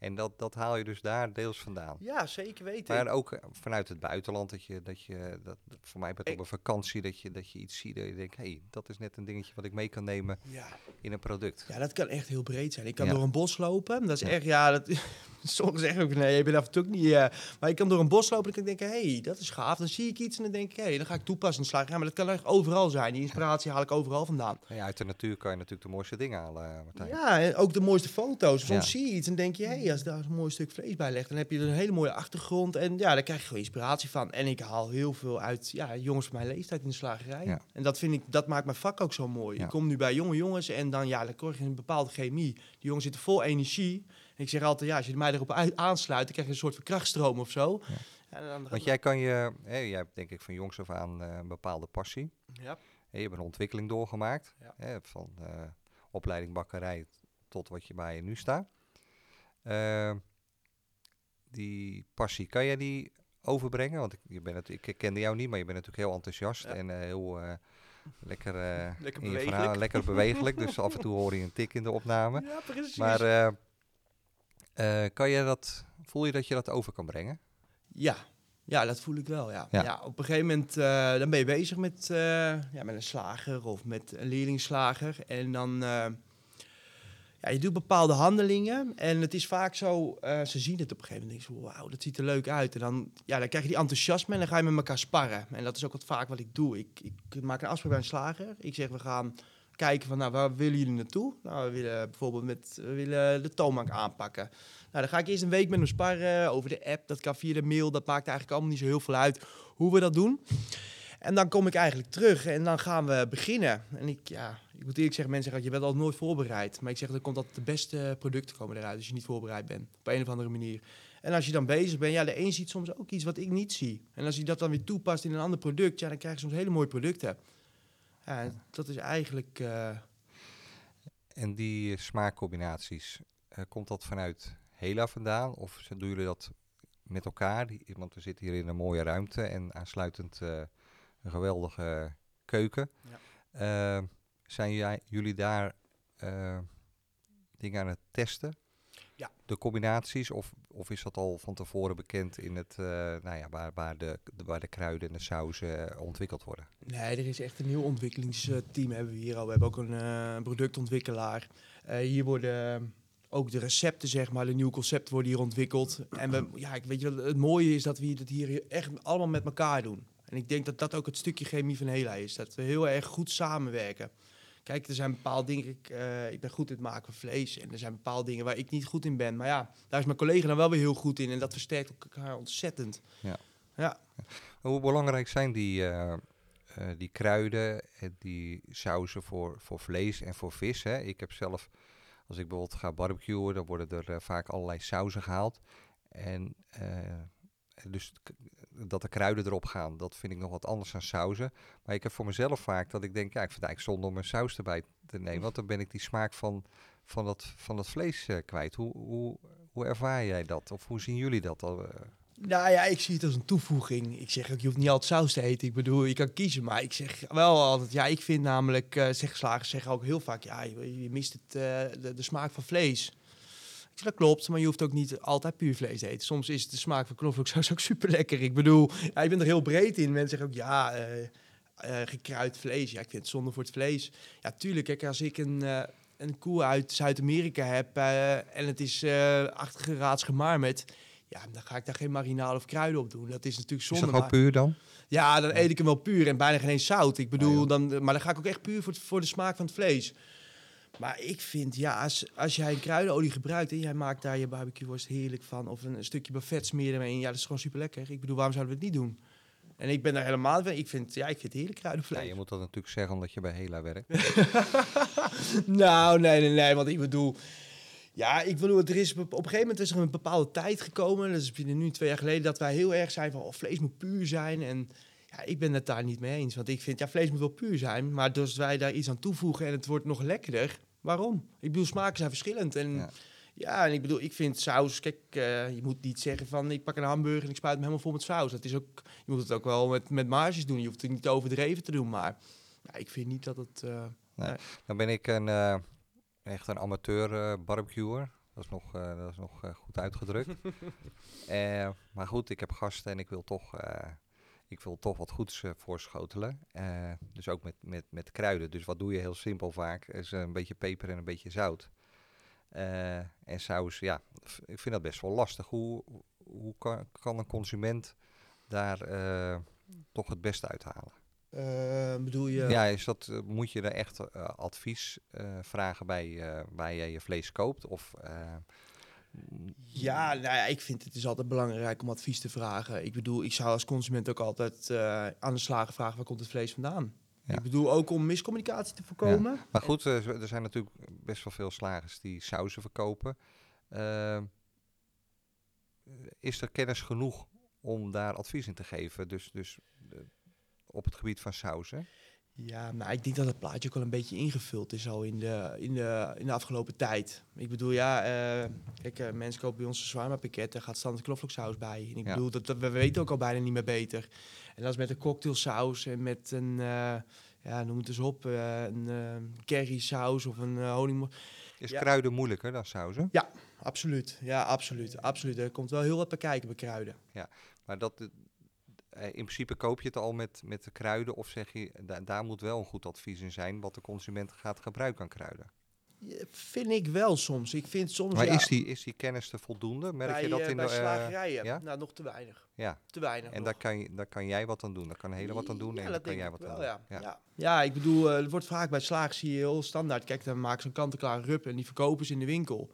En dat, dat haal je dus daar deels vandaan. Ja, zeker weten. Maar ook eh, vanuit het buitenland, dat je, dat je dat, voor mij bent op een vakantie, dat je, dat je iets ziet dat je denkt, hé, hey, dat is net een dingetje wat ik mee kan nemen ja. in een product. Ja, dat kan echt heel breed zijn. Ik kan Ja. door een bos lopen. Dat is echt, ja, dat, *laughs* Sommigen zeggen ook, nee, je bent af en toe ook niet... eh, maar ik kan door een bos lopen en dan kan ik denken, hé, hey, dat is gaaf. Dan zie ik iets en dan denk ik, hé, hey, dan ga ik toepassen. Dan sla ik, ja, maar dat kan echt overal zijn. Die inspiratie haal ik overal vandaan. Ja, uit de natuur kan je natuurlijk de mooiste dingen halen, eh, Martijn. Ja, en ook de mooiste foto's. Soms zie je iets en denk je, hé, hey, als daar een mooi stuk vlees bij legt, dan heb je er een hele mooie achtergrond. En ja, daar krijg je gewoon inspiratie van. En ik haal heel veel uit ja, jongens van mijn leeftijd in de slagerij. Ja. En dat vind ik, dat maakt mijn vak ook zo mooi. Ja. Ik kom nu bij jonge jongens en dan, ja, dan krijg je een bepaalde chemie. Die jongens zitten vol energie. En ik zeg altijd, ja, als je mij erop uit- aansluit, dan krijg je een soort van krachtstroom of zo. Ja. Want jij kan je, hè, jij hebt denk ik van jongs af aan eh, een bepaalde passie. ja. Hè, je hebt een ontwikkeling doorgemaakt. Hè, van eh, opleiding bakkerij tot wat je bij je nu staat. Eh, die passie, kan jij die overbrengen? Want ik, je bent het, ik kende jou niet, maar je bent natuurlijk heel enthousiast Ja. en eh, heel eh, lekker, *laughs* Lekker in je bewegelijk. verhaal, lekker bewegelijk. dus *laughs* af en toe hoor je een tik in de opname. ja, precies. Maar kan je dat, voel je dat je dat over kan brengen? Ja, ja, dat voel ik wel. Ja. Ja. Ja. op een gegeven moment dan ben je bezig met, ja, met een slager of met een leerlingslager. En dan, ja, je doet bepaalde handelingen. En het is vaak zo, eh, ze zien het op een gegeven moment. Denk ze, wauw, dat ziet er leuk uit. En dan, ja, dan krijg je die enthousiasme en dan ga je met elkaar sparren. En dat is ook wat vaak wat ik doe. Ik, ik maak een afspraak bij een slager. Ik zeg, we gaan kijken van, nou, waar willen jullie naartoe? Nou, we willen bijvoorbeeld met, we willen de toonbank aanpakken. Nou, dan ga ik eerst een week met hem sparren over de app. Dat kan via de mail. Dat maakt eigenlijk allemaal niet zo heel veel uit hoe we dat doen. En dan kom ik eigenlijk terug en dan gaan we beginnen. En ik, ja, ik moet eerlijk zeggen, mensen zeggen, je bent al nooit voorbereid. Maar ik zeg, er komt altijd de beste producten komen eruit als je niet voorbereid bent. Op een of andere manier. En als je dan bezig bent, ja, de een ziet soms ook iets wat ik niet zie. En als je dat dan weer toepast in een ander product, ja, dan krijg je soms hele mooie producten. Ja, dat is eigenlijk... eh, En die smaakcombinaties, eh, komt dat vanuit Hela vandaan? Of doen jullie dat met elkaar? Want we zitten hier in een mooie ruimte en aansluitend eh, een geweldige keuken. Eh, zijn jij, jullie daar eh, dingen aan het testen? Ja. De combinaties? Of, of is dat al van tevoren bekend in het, eh, nou ja, waar, waar, de, de- waar de kruiden en de sauzen eh, ontwikkeld worden? Nee, er is echt een heel ontwikkelingsteam hebben we hier al. We hebben ook een productontwikkelaar. Hier worden ook de recepten, zeg maar, de nieuwe concepten worden hier ontwikkeld. En we, ja, ik weet je, het mooie is dat we het hier echt allemaal met elkaar doen. En ik denk dat dat ook het stukje chemie van Hela is. Dat we heel erg goed samenwerken. Kijk, er zijn bepaalde dingen. Ik, eh, ik ben goed in het maken van vlees. En er zijn bepaalde dingen waar ik niet goed in ben. Maar ja, daar is mijn collega dan wel weer heel goed in. En dat versterkt elkaar ontzettend. Ja. Ja. Hoe belangrijk zijn die, eh, eh, die kruiden en die sauzen voor, voor vlees en voor vis? Hè? Ik heb zelf, als ik bijvoorbeeld ga barbecuen, dan worden er vaak allerlei sauzen gehaald. En dus dat de kruiden erop gaan, dat vind ik nog wat anders dan sauzen. Maar ik heb voor mezelf vaak dat ik denk, ja, ik vind eigenlijk zonde om een saus erbij te nemen. Want dan ben ik die smaak van, van, dat, van dat vlees eh, kwijt. Hoe, hoe, hoe ervaar jij dat? Of hoe zien jullie dat? al? eh? Nou ja, ik zie het als een toevoeging. Ik zeg ook, je hoeft niet altijd saus te eten. Ik bedoel, je kan kiezen. Maar ik zeg wel altijd, ja, ik vind namelijk, eh zeg, slagers zeggen ook heel vaak, ja, je, mist het, de smaak van vlees. Zeg, dat klopt, maar je hoeft ook niet altijd puur vlees te eten. Soms is de smaak van knoflooksaus ook super lekker. Ik bedoel, ja, ik ben er heel breed in. Mensen zeggen ook, ja, eh, gekruid vlees. Ja, ik vind het zonde voor het vlees. Ja, tuurlijk, kijk, als ik een, eh, een koe uit Zuid-Amerika heb en het is eh achtergeraads gemarmerd, ja, dan ga ik daar geen marinaal of kruiden op doen. Dat is natuurlijk Is zonde. dat gewoon maar- puur dan? ja, dan eet ik hem wel puur en bijna geen zout. Ik bedoel, joh. dan, maar dan ga ik ook echt puur voor, het- voor de smaak van het vlees. Maar ik vind, ja, als, als jij een kruidenolie gebruikt en jij maakt daar je barbecueworst heerlijk van, of een, een stukje buffet smeren in, ja, dat is gewoon super lekker. Ik bedoel, waarom zouden we het niet doen? En ik ben daar helemaal van. Ik vind, ja, ik vind het heerlijk Ja, kruidenvlees. je moet dat natuurlijk zeggen omdat je bij Hela werkt. *laughs* nou, nee, nee, nee, want ik bedoel... Ja, ik bedoel, er is, op een gegeven moment is er een bepaalde tijd gekomen, dat is nu twee jaar geleden, dat wij heel erg zijn van, oh, vlees moet puur zijn. En ja, ik ben het daar niet mee eens, want ik vind, ja, vlees moet wel puur zijn, maar als wij daar iets aan toevoegen en het wordt nog lekkerder, waarom? Ik bedoel, smaken zijn verschillend. En Ja. ja, en ik bedoel, ik vind saus, kijk, eh, je moet niet zeggen van, ik pak een hamburger en ik spuit hem helemaal vol met saus. Dat is ook, je moet het ook wel met, met marges doen, je hoeft het niet overdreven te doen, maar ja, ik vind niet dat het... eh, Dan ben ik een, eh, echt een amateur barbecuer. Dat is nog, dat is nog goed uitgedrukt. *laughs* Maar goed, ik heb gasten en ik wil toch, ik wil toch wat goeds eh, voorschotelen. Eh, dus ook met, met, met kruiden. Dus wat doe je heel simpel vaak? Is een beetje peper en een beetje zout. eh, en saus, ja, ik vind dat best wel lastig. Hoe, hoe kan, kan een consument daar eh, toch het beste uithalen? Eh, bedoel je? Ja, is dat, eh, moet je er echt eh, advies eh, vragen bij eh, waar je je vlees koopt? Of, eh, Ja, nou ja, ik vind het is altijd belangrijk om advies te vragen. Ik bedoel, ik zou als consument ook altijd eh, aan de slager vragen waar komt het vlees vandaan. Ja. Ik bedoel ook om miscommunicatie te voorkomen. Maar goed, eh, er zijn natuurlijk best wel veel slagers die sauzen verkopen. Eh, is er kennis genoeg om daar advies in te geven? Dus, dus op het gebied van sauzen? Ja, maar ik denk dat het plaatje ook wel een beetje ingevuld is al in de, in de, in de afgelopen tijd. Ik bedoel, ja, eh, kijk, eh, mensen kopen bij ons een zwaarma pakket, daar gaat standaard knoflooksaus bij. En ik Ja. bedoel, dat, dat, we weten ook al bijna niet meer beter. En dat is met een cocktailsaus en met een, eh, ja, noem het eens op, een uh, currysaus of een honing. Is Ja. kruiden moeilijker dan sauzen? Absoluut, ja, absoluut, absoluut. Er komt wel heel wat bij kijken bij kruiden. Maar dat, in principe koop je het al met, met de kruiden of zeg je, da- daar moet wel een goed advies in zijn wat de consument gaat gebruiken aan kruiden. Ja, vind ik wel soms. Ik vind soms, Maar ja, is, die, is die kennis te voldoende? Merk bij, je dat eh, in bij de... eh, slagerijen, ja? nou, nog te weinig. ja, Te weinig en nog. daar kan, je, daar kan jij wat aan doen. Daar kan Hele wat aan doen Ja, en daar kan jij wat aan doen. ja. Ja. Ja. Ja. ik bedoel, eh, er wordt vaak bij slaag zie je heel standaard. Kijk, dan maken ze een kant-en-klaar rup en die verkopen ze in de winkel.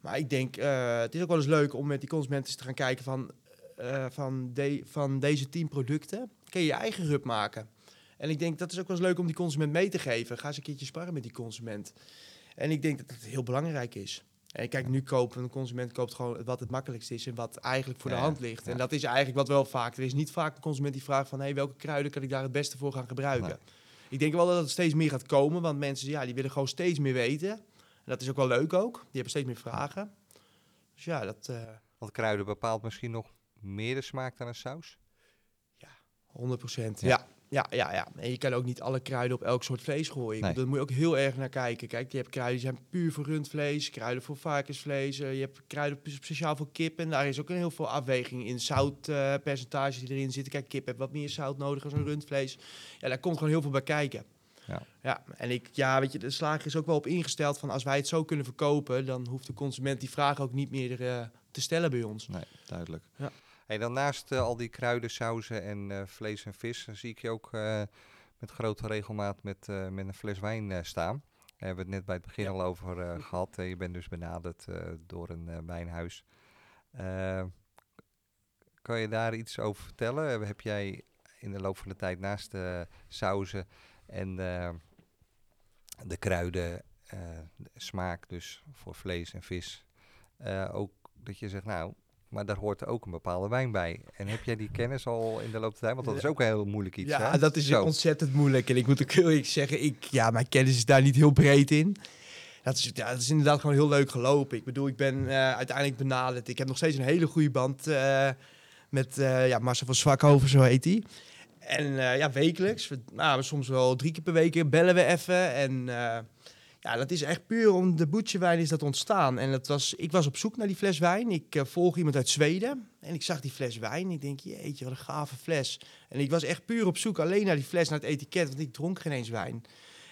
Maar ik denk, eh, het is ook wel eens leuk om met die consumenten te gaan kijken van, eh, van, de, van deze tien producten kun je je eigen rup maken. En ik denk, dat is ook wel eens leuk om die consument mee te geven. Ga eens een keertje sparren met die consument. En ik denk dat het heel belangrijk is. En kijk, nu koopt een consument koopt gewoon wat het makkelijkst is en wat eigenlijk voor Ja, de hand ligt. ja. En dat is eigenlijk wat wel vaak. Er is niet vaak een consument die vraagt van, hey, welke kruiden kan ik daar het beste voor gaan gebruiken? Nee. Ik denk wel dat het steeds meer gaat komen, want mensen ja, die willen gewoon steeds meer weten. En dat is ook wel leuk ook. Die hebben steeds meer vragen. Dus ja, dat eh Want kruiden bepaalt misschien nog meer de smaak dan een saus. 100 procent. Ja. Ja. Ja, ja, ja. En je kan ook niet alle kruiden op elk soort vlees gooien. Nee. Daar moet je ook heel erg naar kijken. Kijk, je hebt kruiden die zijn puur voor rundvlees, kruiden voor varkensvlees. eh, je hebt kruiden speciaal voor kip. En daar is ook een heel veel afweging in zoutpercentages die erin zitten. Kijk, kip heeft wat meer zout nodig dan een rundvlees. Ja, daar komt gewoon heel veel bij kijken. Ja. ja, en ik, ja, weet je, de slager is ook wel op ingesteld van als wij het zo kunnen verkopen, dan hoeft de consument die vraag ook niet meer eh, te stellen bij ons. Nee, duidelijk. Ja. Hey, dan naast eh, al die kruiden, sauzen en eh, vlees en vis, zie ik je ook eh, met grote regelmaat met, met een fles wijn staan. Daar hebben we het net bij het begin Ja. al over eh, *laughs* gehad. Eh, je bent dus benaderd door een wijnhuis. Eh, kan je daar iets over vertellen? Heb jij in de loop van de tijd naast de sauzen en de kruiden, de smaak dus voor vlees en vis, ook dat je zegt, nou, maar daar hoort ook een bepaalde wijn bij. En heb jij die kennis al in de loop der tijd? Want dat is ook een heel moeilijk iets, Ja, hè? dat is Zo. ontzettend moeilijk. En ik moet ook heel eerlijk zeggen, ik, ja, mijn kennis is daar niet heel breed in. Dat is, ja, dat is inderdaad gewoon heel leuk gelopen. Ik bedoel, ik ben eh, uiteindelijk benaderd. Ik heb nog steeds een hele goede band eh, met eh, ja, Marcel van Zwakhoven, zo heet hij. En ja, wekelijks, we, nou, soms wel drie keer per week bellen we even. En ja, dat is echt puur om de boetjewijn is dat ontstaan. En dat was, ik was op zoek naar die fles wijn. Ik eh, volg iemand uit Zweden en ik zag die fles wijn. Ik denk, jeetje, wat een gave fles. En ik was echt puur op zoek alleen naar die fles, naar het etiket, want ik dronk geen eens wijn.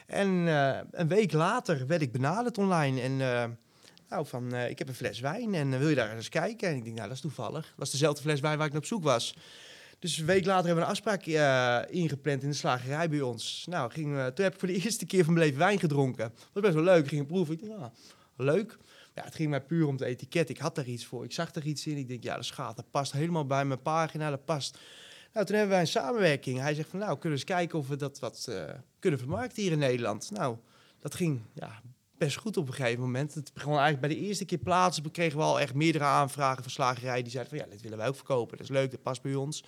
En eh, een week later werd ik benaderd online en eh, nou, van, ik heb een fles wijn en wil je daar eens kijken? En ik denk, nou, dat is toevallig. Dat was dezelfde fles wijn waar ik naar op zoek was. Dus een week later hebben we een afspraak eh, ingepland in de slagerij bij ons. Nou, gingen we, toen heb ik voor de *laughs* eerste keer van mijn leven wijn gedronken. Dat was best wel leuk. Ik ging proeven. Ik dacht, ja, leuk. Ja, het ging mij puur om het etiket. Ik had daar iets voor. Ik zag er iets in. Ik denk, ja, dat gaat. Dat past helemaal bij mijn pagina. Dat past. Nou, toen hebben wij een samenwerking. Hij zegt van, nou, kunnen we eens kijken of we dat wat eh, kunnen vermarkten hier in Nederland. Nou, dat ging ja, best goed op een gegeven moment. Het begon eigenlijk bij de eerste keer plaatsen. kregen we al echt meerdere aanvragen van slagerijen. Die zeiden van, ja, dit willen wij ook verkopen. Dat is leuk, dat past bij ons.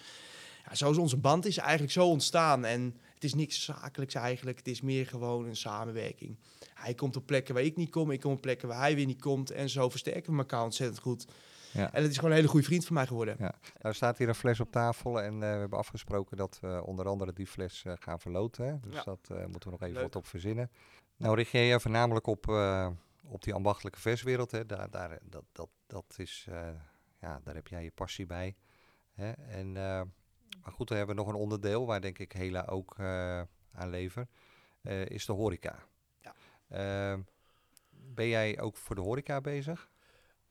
Ja, zo is onze band is eigenlijk zo ontstaan. En het is niks zakelijks eigenlijk. Het is meer gewoon een samenwerking. Hij komt op plekken waar ik niet kom. Ik kom op plekken waar hij weer niet komt. En zo versterken we elkaar ontzettend goed. Ja. En het is gewoon een hele goede vriend van mij geworden. Ja. Nou staat hier een fles op tafel en eh, we hebben afgesproken dat we onder andere die fles eh, gaan verloten. Hè? Dus Ja. dat eh, moeten we nog even Leuk. wat op verzinnen. Nou richt jij je voornamelijk op, eh, op die ambachtelijke verswereld. Hè? Daar, daar, dat, dat, dat is, eh, ja, daar heb jij je passie bij. Hè? En, eh, maar goed, dan hebben we nog een onderdeel waar denk ik Hela ook aan levert. eh, is de horeca. Ja. Ehm, Ben jij ook voor de horeca bezig?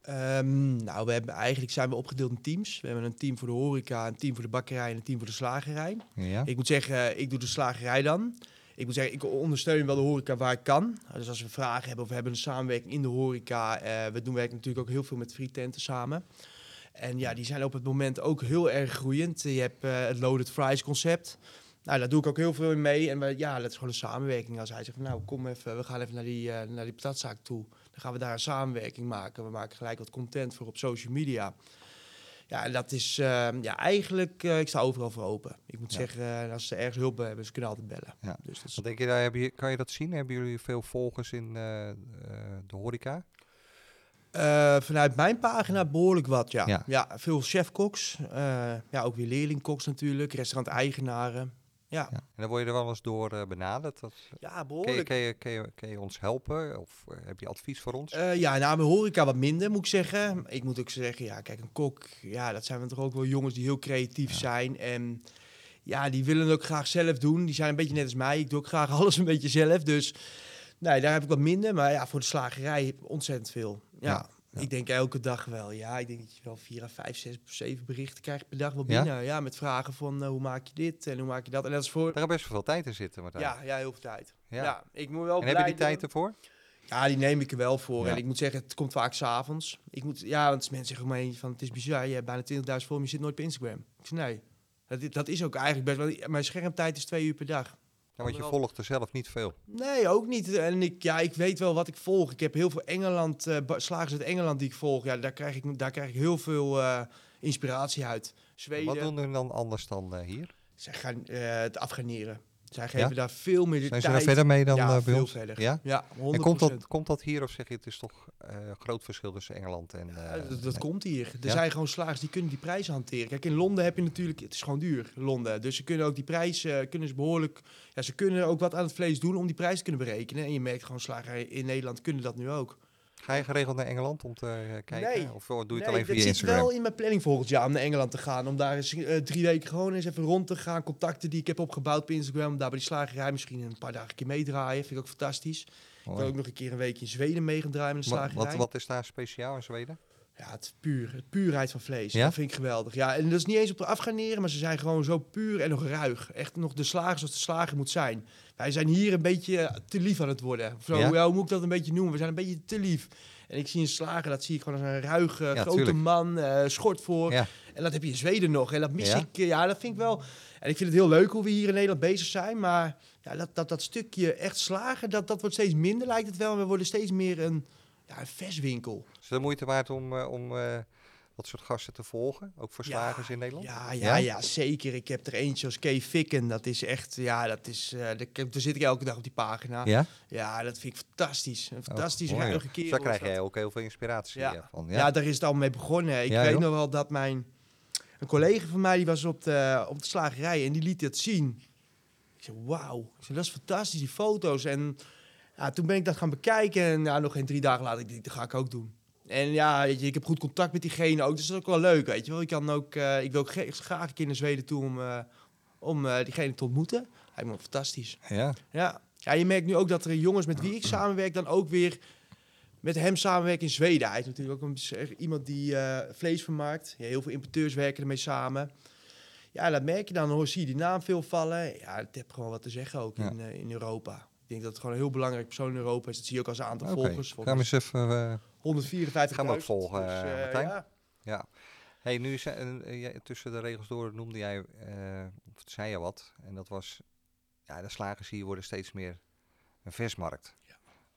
Ehm, nou, we hebben, eigenlijk zijn we opgedeeld in teams. We hebben een team voor de horeca, een team voor de bakkerij en een team voor de slagerij. Ja. Ik moet zeggen, ik doe de slagerij dan. Ik moet zeggen, ik ondersteun wel de horeca waar ik kan. Dus als we vragen hebben of we hebben een samenwerking in de horeca. eh, we doen werken natuurlijk ook heel veel met frietenten samen. En ja, die zijn op het moment ook heel erg groeiend. Je hebt eh, het Loaded Fries concept. Nou, daar doe ik ook heel veel in mee. En we, ja, dat is gewoon een samenwerking. Als hij zegt, van, nou, kom even, we gaan even naar die, eh, naar die patatzaak toe. Dan gaan we daar een samenwerking maken. We maken gelijk wat content voor op social media. Ja, dat is eh, ja, eigenlijk, eh, ik sta overal voor open. Ik moet Ja. zeggen, eh, als ze ergens hulp hebben, ze kunnen altijd bellen. Ja. Dus dat is, Wat denk je, daar heb je, kan je dat zien? Hebben jullie veel volgers in eh, de horeca? Vanuit mijn pagina behoorlijk wat, ja. Ja. Ja, veel chefkoks. ja, ook weer leerlingkoks natuurlijk. Restaurant-eigenaren. Ja, Ja. En dan word je er wel eens door eh, benaderd. Dat, ja kun, je, behoorlijk. kun, je, kun, je, kun je ons helpen? Of eh, heb je advies voor ons? Eh, ja, nou, bij horeca wat minder, moet ik zeggen. Ik moet ook zeggen, ja, kijk, een kok, ja, dat zijn toch ook wel jongens die heel creatief Ja. zijn. En ja, die willen ook graag zelf doen. Die zijn een beetje net als mij. Ik doe ook graag *laughs* alles een beetje zelf. Dus nee, daar heb ik wat minder. Maar ja, voor de slagerij ontzettend veel. Ja, Ja, ja. ik denk elke dag wel. Ja, ik denk dat je wel vier à vijf, zes, zeven berichten krijgt per dag wel binnen. Ja, met vragen van eh, hoe maak je dit en hoe maak je dat. En dat is voor... Daar best veel tijd in zitten, Martijn. Ja, ja, heel veel tijd. Ja. Ja, ik moet wel en heb je die tijd ervoor? ja, die neem ik er wel voor. En ik moet zeggen, het komt vaak s'avonds. Ik moet, ja, want mensen zeggen van, het is bizar, je hebt bijna 20.000 volgers, je zit nooit op Instagram. Ik zeg, nee, dat, dat is ook eigenlijk best wel, mijn schermtijd is twee uur per dag. Ja, want je volgt er zelf niet veel. Nee, ook niet. En ik, ja, ik weet wel wat ik volg. Ik heb heel veel Engeland, ba- slagers uit Engeland die ik volg. Ja, daar krijg ik, daar krijg ik heel veel eh, inspiratie uit. Zweden, Wat doen we dan anders dan eh, hier? zij gaan het afgarneren. Zij geven daar veel meer Zijn ze tijd. daar verder mee dan ja, eh, bij veel ons? verder. Ja? Ja, 100%. En komt dat, komt dat hier of zeg je het is toch een groot verschil tussen Engeland en... Ja, eh, dat komt hier. Er zijn gewoon slagers die kunnen die prijzen hanteren. Kijk, in Londen heb je natuurlijk, het is gewoon duur, Londen. Dus ze kunnen ook die prijs, eh, kunnen ze behoorlijk, ja, ze kunnen ook wat aan het vlees doen om die prijs te kunnen berekenen. En je merkt gewoon, slagers in Nederland kunnen dat nu ook. Ga je geregeld naar Engeland om te eh, kijken? Nee. Of doe je het Nee, alleen via zit Instagram? wel in mijn planning volgend jaar om naar Engeland te gaan. Om daar eens eh, drie weken gewoon eens even rond te gaan. Contacten die ik heb opgebouwd op Instagram. Om daar bij die slagerij misschien een paar dagen een keer meedraaien. Vind ik ook fantastisch. Ik wil ook nog een keer een weekje in Zweden mee gaan draaien met een Wat, slagerij. wat, wat is daar speciaal in Zweden? Ja, het puur. Het puurheid van vlees. Ja? Dat vind ik geweldig. Ja, en dat is niet eens op de afgarneren, maar ze zijn gewoon zo puur en nog ruig. Echt nog de slager zoals de slager moet zijn. Wij zijn hier een beetje eh, te lief aan het worden. Zo, Ja? hoe moet ik dat een beetje noemen? We zijn een beetje te lief. En ik zie een slager, dat zie ik gewoon als een ruige, Ja, grote tuurlijk. man, eh schort voor. Ja. En dat heb je in Zweden nog. En dat mis Ja? ik. eh, Ja, dat vind ik wel. En ik vind het heel leuk hoe we hier in Nederland bezig zijn. Maar ja, dat, dat, dat stukje echt slagen, dat, dat wordt steeds minder, lijkt het wel. En we worden steeds meer een, ja, een verswinkel. Is het de moeite waard om, om dat soort gasten te volgen? Ook voor Ja, slagers in Nederland? Ja, Ja? ja, ja, zeker. Ik heb er eentje als Kay Ficken. Dat is echt, ja, dat is, eh daar, daar zit ik elke dag op die pagina. Ja, Ja? dat vind ik fantastisch. Een fantastisch mooi, ruige kerel. Daar is krijg jij ook heel veel inspiratie Ja. van. Ja. Ja? daar is het allemaal mee begonnen. Ik Ja, weet joh. nog wel dat mijn een collega van mij die was op de, op de slagerij en die liet dat zien. Ik zei, wauw. Ik zei, dat is fantastisch, die foto's. En ja, toen ben ik dat gaan bekijken en ja, nog geen drie dagen later, ik dacht, dat ga ik ook doen. En ja, weet je, ik heb goed contact met diegene ook, dus dat is ook wel leuk, weet je wel. Ik, kan ook, eh, ik wil ook graag een keer naar Zweden toe om, eh, om eh, diegene te ontmoeten. Lijkt me fantastisch. Ja. Ja. ja, je merkt nu ook dat er jongens met wie ik samenwerk dan ook weer met hem samenwerken in Zweden. Hij is natuurlijk ook een, iemand die vlees vermaakt. Ja, heel veel importeurs werken ermee samen. Ja, dat merk je dan. Dan hoor zie je die naam veel vallen. Ja, het heeft gewoon wat te zeggen ook Ja. in, in Europa. Ik denk dat het gewoon een heel belangrijk persoon in Europa is. Dat zie je ook als aantal volgers. Gaan we Volgens eens even... eh, 154 Gaan we ook volgen, Dus, eh, eh, Martijn? ja. ja. Hey, nu eh, jij- tussen de regels door noemde jij, eh, of zei je wat, en dat was, ja, de slagers hier worden steeds meer een versmarkt. Ja.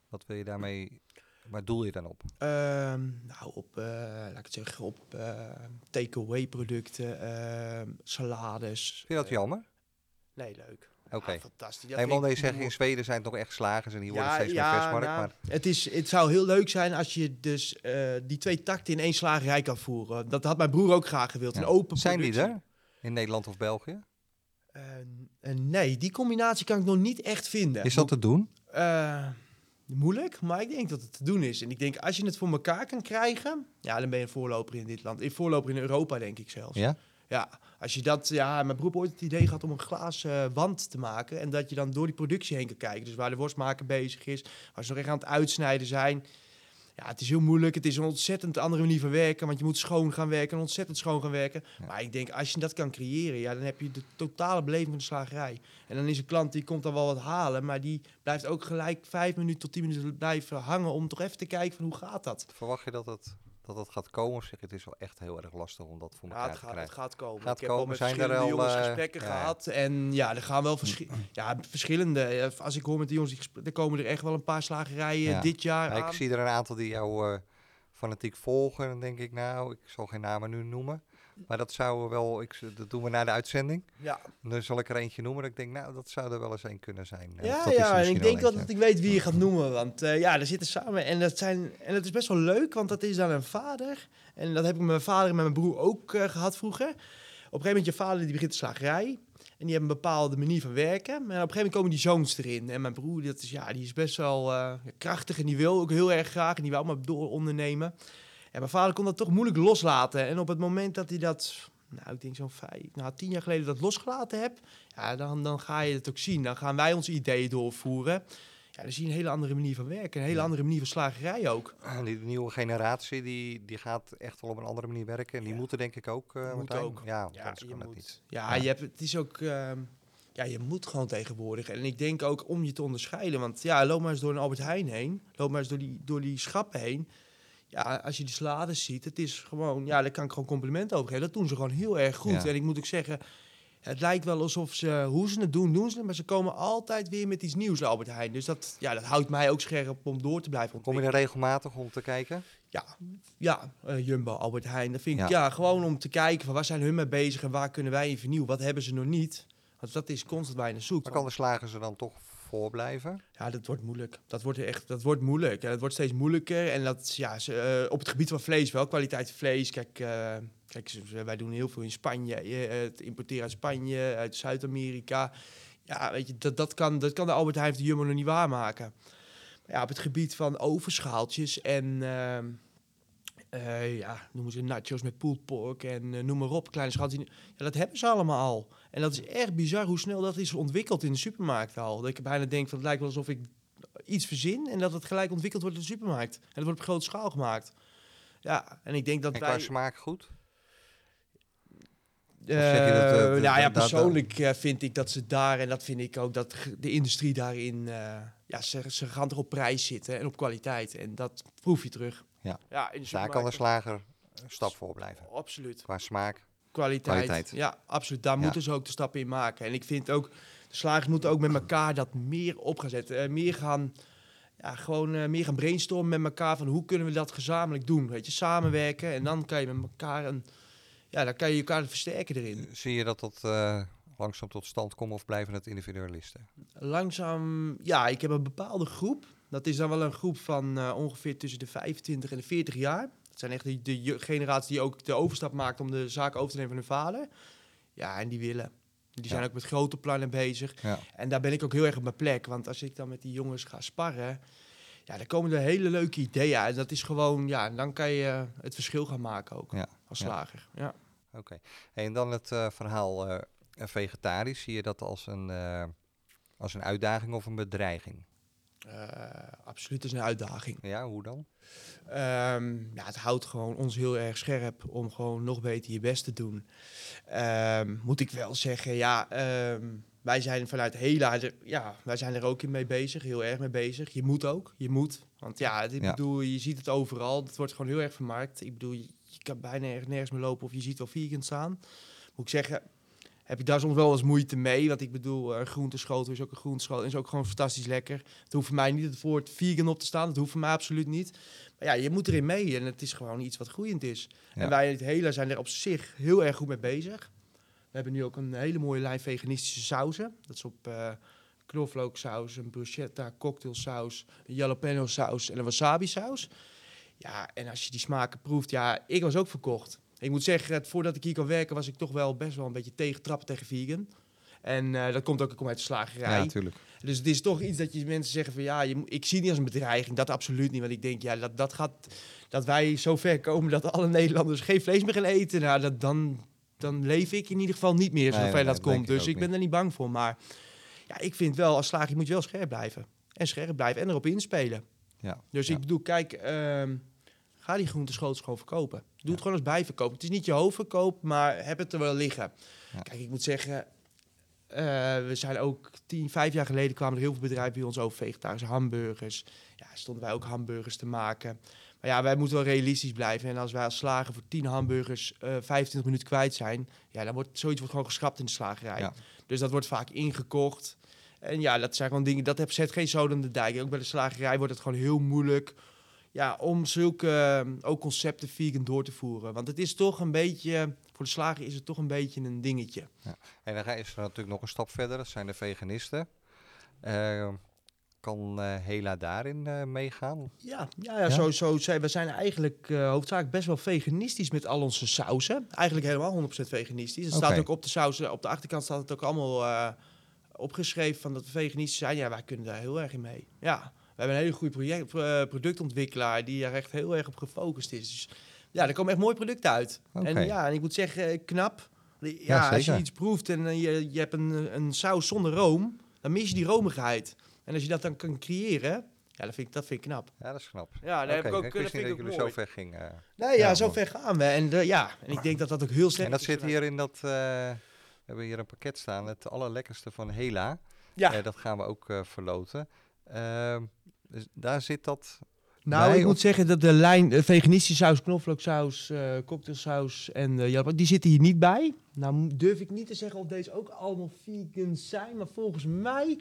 Wat wil je daarmee, waar doel je dan op? Ehm, nou, op, eh, laat ik het zeggen, op eh takeaway producten, ehm, salades. Vind je dat eh, jammer? Nee, leuk. Oké. Ah, fantastisch. Dat Hey, ik zegt in. Zweden zijn het nog echt slagers en hier worden steeds meer ja, versmarkt. nou, maar het, is, het zou heel leuk zijn als je dus eh, die twee takten in één slagerij kan voeren. Dat had mijn broer ook graag gewild. Ja. Een open zijn die er in Nederland of België? Nee, die combinatie kan ik nog niet echt vinden. Is dat te doen? Eh, moeilijk, maar ik denk dat het te doen is. En ik denk, als je het voor elkaar kan krijgen, ja, dan ben je een voorloper in dit land. Een voorloper in Europa, denk ik zelfs. Ja? Ja, als je dat, ja, mijn broer ooit het idee gehad om een glazen eh, wand te maken. En dat je dan door die productie heen kan kijken. Dus waar de worstmaker bezig is, waar ze nog echt aan het uitsnijden zijn. Ja, het is heel moeilijk. Het is een ontzettend andere manier van werken. Want je moet schoon gaan werken en ontzettend schoon gaan werken. Ja. Maar ik denk, als je dat kan creëren, ja, dan heb je de totale beleving van de slagerij. En dan is een klant die komt dan wel wat halen. Maar die blijft ook gelijk vijf minuten tot tien minuten blijven hangen. Om toch even te kijken van hoe gaat dat? Verwacht je dat het, dat het gaat komen? Of zeg het is wel echt heel erg lastig om dat voor Ja, elkaar het, te gaat, het krijgen? gaat komen. Gaat ik heb komen. al met Zijn er verschillende al, jongens eh, gesprekken ja, gehad. En ja, er gaan wel verschi- ja, verschillende. eh, Als ik hoor met die jongens, er komen er echt wel een paar slagerijen Ja. dit jaar Ja, aan. ik zie er een aantal die jou eh, fanatiek volgen. Dan denk ik, nou, ik zal geen namen nu noemen. Maar dat zouden we wel, ik, dat doen we na de uitzending. Ja, En dan zal ik er eentje noemen. Dat ik denk, nou, dat zou er wel eens een kunnen zijn. Eh, ja, dat ja en ik denk wel dat ik weet wie je gaat noemen. Want eh, ja, er zitten samen. En dat, zijn, en dat is best wel leuk, want dat is dan een vader. En dat heb ik met mijn vader en met mijn broer ook eh, gehad vroeger. Op een gegeven moment, je vader die begint de slagerij. En die hebben een bepaalde manier van werken. Maar op een gegeven moment komen die zoons erin. En mijn broer, dat is, ja, die is best wel krachtig. En die wil ook heel erg graag. En die wil maar door ondernemen. Mijn vader kon dat toch moeilijk loslaten. En op het moment dat hij dat, nou, ik denk zo'n vijf, nou, tien jaar geleden dat losgelaten heb, ja, dan, dan ga je het ook zien. Dan gaan wij onze ideeën doorvoeren. Ja, dan zie je een hele andere manier van werken. Een hele Ja. andere manier van slagerij ook. En Die nieuwe generatie, die, die gaat echt wel op een andere manier werken. En die Ja. moeten denk ik ook, eh Moet Martijn. ook. Ja, Ja, je kan dat moet. niet. Ja, Ja. Je hebt, het is ook... ehm, ja, je moet gewoon tegenwoordig. En ik denk ook om je te onderscheiden. Want ja, loop maar eens door een Albert Heijn heen. Loop maar eens door die, door die schappen heen. Ja, als je die salades ziet, het is gewoon... Ja, daar kan ik gewoon complimenten over geven. Dat doen ze gewoon heel erg goed. Ja. En ik moet ook zeggen... Het lijkt wel alsof ze, hoe ze het doen, doen ze het. Maar ze komen altijd weer met iets nieuws, Albert Heijn. Dus dat, ja, dat houdt mij ook scherp om door te blijven Kom je er regelmatig om te kijken? Ja, ja eh, Jumbo, Albert Heijn. Dat vind ik Ja. gewoon om te kijken van waar zijn hun mee bezig en waar kunnen wij in vernieuwen. Wat hebben ze nog niet? Want dat is constant naar zoekt. Maar kan de slager ze dan toch voorblijven? Ja, dat wordt moeilijk. Dat wordt echt, dat wordt moeilijk. En het wordt steeds moeilijker. En dat, ja, ze, eh, op het gebied van vlees wel, kwaliteit vlees. Kijk, eh, kijk wij doen heel veel in Spanje. eh, het importeren uit Spanje, uit Zuid-Amerika. Ja, weet je, dat, dat, kan, dat kan de Albert Heijn de Jumbo nog niet waarmaken. Maar ja, op het gebied van overschaaltjes en... eh, ja, noemen ze nachos met pulled pork en eh, noem maar op, kleine schatjes. Ja, dat hebben ze allemaal al. En dat is echt bizar hoe snel dat is ontwikkeld in de supermarkt al. Dat ik bijna denk van het lijkt wel alsof ik iets verzin en dat het gelijk ontwikkeld wordt in de supermarkt. En dat wordt op grote schaal gemaakt. Ja, en ik denk dat En wij... qua smaak goed? Dat, dat- nou ja, persoonlijk vind ik dat ze daar, en dat vind ik ook, dat de industrie daarin, ja, ze, ze gaan toch op prijs zitten en op kwaliteit. En dat proef je terug. Ja. ja in de daar kan de slager een stap voor blijven. Absoluut. Qua smaak. Kwaliteit. Kwaliteit. Ja, absoluut. Daar Ja. moeten ze ook de stappen in maken. En ik vind ook, de slagers moeten ook met elkaar dat meer op gaan zetten. Eh, meer gaan, ja, gewoon eh, meer gaan brainstormen met elkaar van hoe kunnen we dat gezamenlijk doen. Weet je, samenwerken en dan kan je met elkaar een, ja, dan kan je elkaar versterken erin. Zie je dat dat eh, langzaam tot stand komt of blijven het individualisten? Langzaam, ja, ik heb een bepaalde groep. Dat is dan wel een groep van eh, ongeveer tussen de 25 en de 40 jaar. Dat zijn echt de, generatie die ook de overstap maakt om de zaak over te nemen van hun vader. Ja, en die willen. Die zijn Ja. ook met grote plannen bezig. Ja. En daar ben ik ook heel erg op mijn plek. Want als ik dan met die jongens ga sparren, ja, dan komen er hele leuke ideeën uit. Dat is gewoon, ja, dan kan je eh, het verschil gaan maken ook Ja, als slager. Ja. Oké. Hey, en dan het eh, verhaal vegetarisch. Zie je dat als een, als een uitdaging of een bedreiging? Eh, absoluut, is een uitdaging. Ja, hoe dan? Ja, het houdt gewoon ons heel erg scherp om gewoon nog beter je best te doen. Ehm, moet ik wel zeggen, ja, ehm, wij zijn vanuit Hela, ja, wij zijn er ook in mee bezig, heel erg mee bezig. Je moet ook, je moet. Want ja, ik Ja. bedoel, je ziet het overal, het wordt gewoon heel erg vermarkt. Ik bedoel, je, je kan bijna erg nergens meer lopen of je ziet wel vegan staan. Moet ik zeggen, heb ik daar soms wel eens moeite mee. Want ik bedoel, een groenteschotel is ook een groenteschotel. Is ook gewoon fantastisch lekker. Het hoeft voor mij niet het woord vegan op te staan. Dat hoeft voor mij absoluut niet. Maar ja, je moet erin mee. En het is gewoon iets wat groeiend is. Ja. En wij in het hele zijn er op zich heel erg goed mee bezig. We hebben nu ook een hele mooie lijn veganistische sauzen. Dat is op eh knoflooksaus, een bruschetta cocktailsaus, een jalapeno saus en een wasabi saus. Ja, en als je die smaken proeft, ja, ik was ook verkocht. Ik moet zeggen, het- voordat ik hier kan werken, was ik toch wel best wel een beetje tegentrappen tegen vegan. En eh, dat komt ook, ik kom uit de slagerij. Ja, natuurlijk. Dus het is toch iets dat je mensen zeggen van ja, je, ik zie het niet als een bedreiging. Dat absoluut niet. Want ik denk, ja, dat, dat gaat dat wij zo ver komen dat alle Nederlanders geen vlees meer gaan eten. Nou, dat, dan, dan leef ik in ieder geval niet meer zover nee, dat komt. Dus ik ben niet. er niet bang voor. Maar ja, ik vind wel, als slager moet je wel scherp blijven. En scherp blijven en erop inspelen. Ja. Dus ja. ik bedoel, kijk, ehm, ga die groenteschootjes gewoon verkopen. Doe Ja. het gewoon als bijverkoop. Het is niet je hoofdverkoop, maar heb het er wel liggen. Ja. Kijk, ik moet zeggen, eh, we zijn ook tien, vijf jaar geleden kwamen er heel veel bedrijven bij ons over vegetarische hamburgers. Ja, stonden wij ook hamburgers te maken. Maar ja, wij moeten wel realistisch blijven. En als wij als slager voor 10 hamburgers eh 25 minuten kwijt zijn, ja, dan wordt zoiets wordt gewoon geschrapt in de slagerij. Ja. Dus dat wordt vaak ingekocht. En ja, dat zijn gewoon dingen, dat heb- zet geen zoden in de dijk. Ook bij de slagerij wordt het gewoon heel moeilijk ja, om zulke eh, ook concepten vegan door te voeren. Want het is toch een beetje, voor de slager is het toch een beetje een dingetje. En dan ga- is er natuurlijk nog een stap verder, dat zijn de veganisten. Eh, kan eh, Hela daarin eh, meegaan? Ja, ja, ja, Ja? sowieso. zijn- We zijn eigenlijk eh hoofdzakelijk best wel veganistisch met al onze sauzen. Eigenlijk helemaal 100% veganistisch. Het staat ook op de sauzen, op de achterkant staat het ook allemaal eh, opgeschreven van dat we veganistisch zijn. Ja, wij kunnen daar heel erg in mee. Ja, we hebben een hele goede project, eh, productontwikkelaar die er echt heel erg op gefocust is. Dus ja, er komen echt mooie producten uit. En ja, en ik moet zeggen, eh, knap. Ja, Ja, als je iets proeft en eh, je, je hebt een, een saus zonder room, dan mis je die romigheid. En als je dat dan kan creëren, ja, dat vind ik, dat vind ik knap. Ja, dat is knap. Ja, daar heb Oké, ik ook, ik dat wist niet vind dat jullie mooi. zo ver gingen. Nee, ja, zo mooi. ver gaan we. En ja, en ik denk dat dat ook heel sterk En dat is. zit hier in dat... eh, we hebben hier een pakket staan, het allerlekkerste van Hela. Ja, dat gaan we ook verloten. Ehm, dus daar zit dat... nou, ik moet zeggen dat de lijn eh, veganistische saus, knoflooksaus, eh cocktailsaus en jalapeno, die zitten hier niet bij. Nou durf ik niet te zeggen of deze ook allemaal vegan zijn, maar volgens mij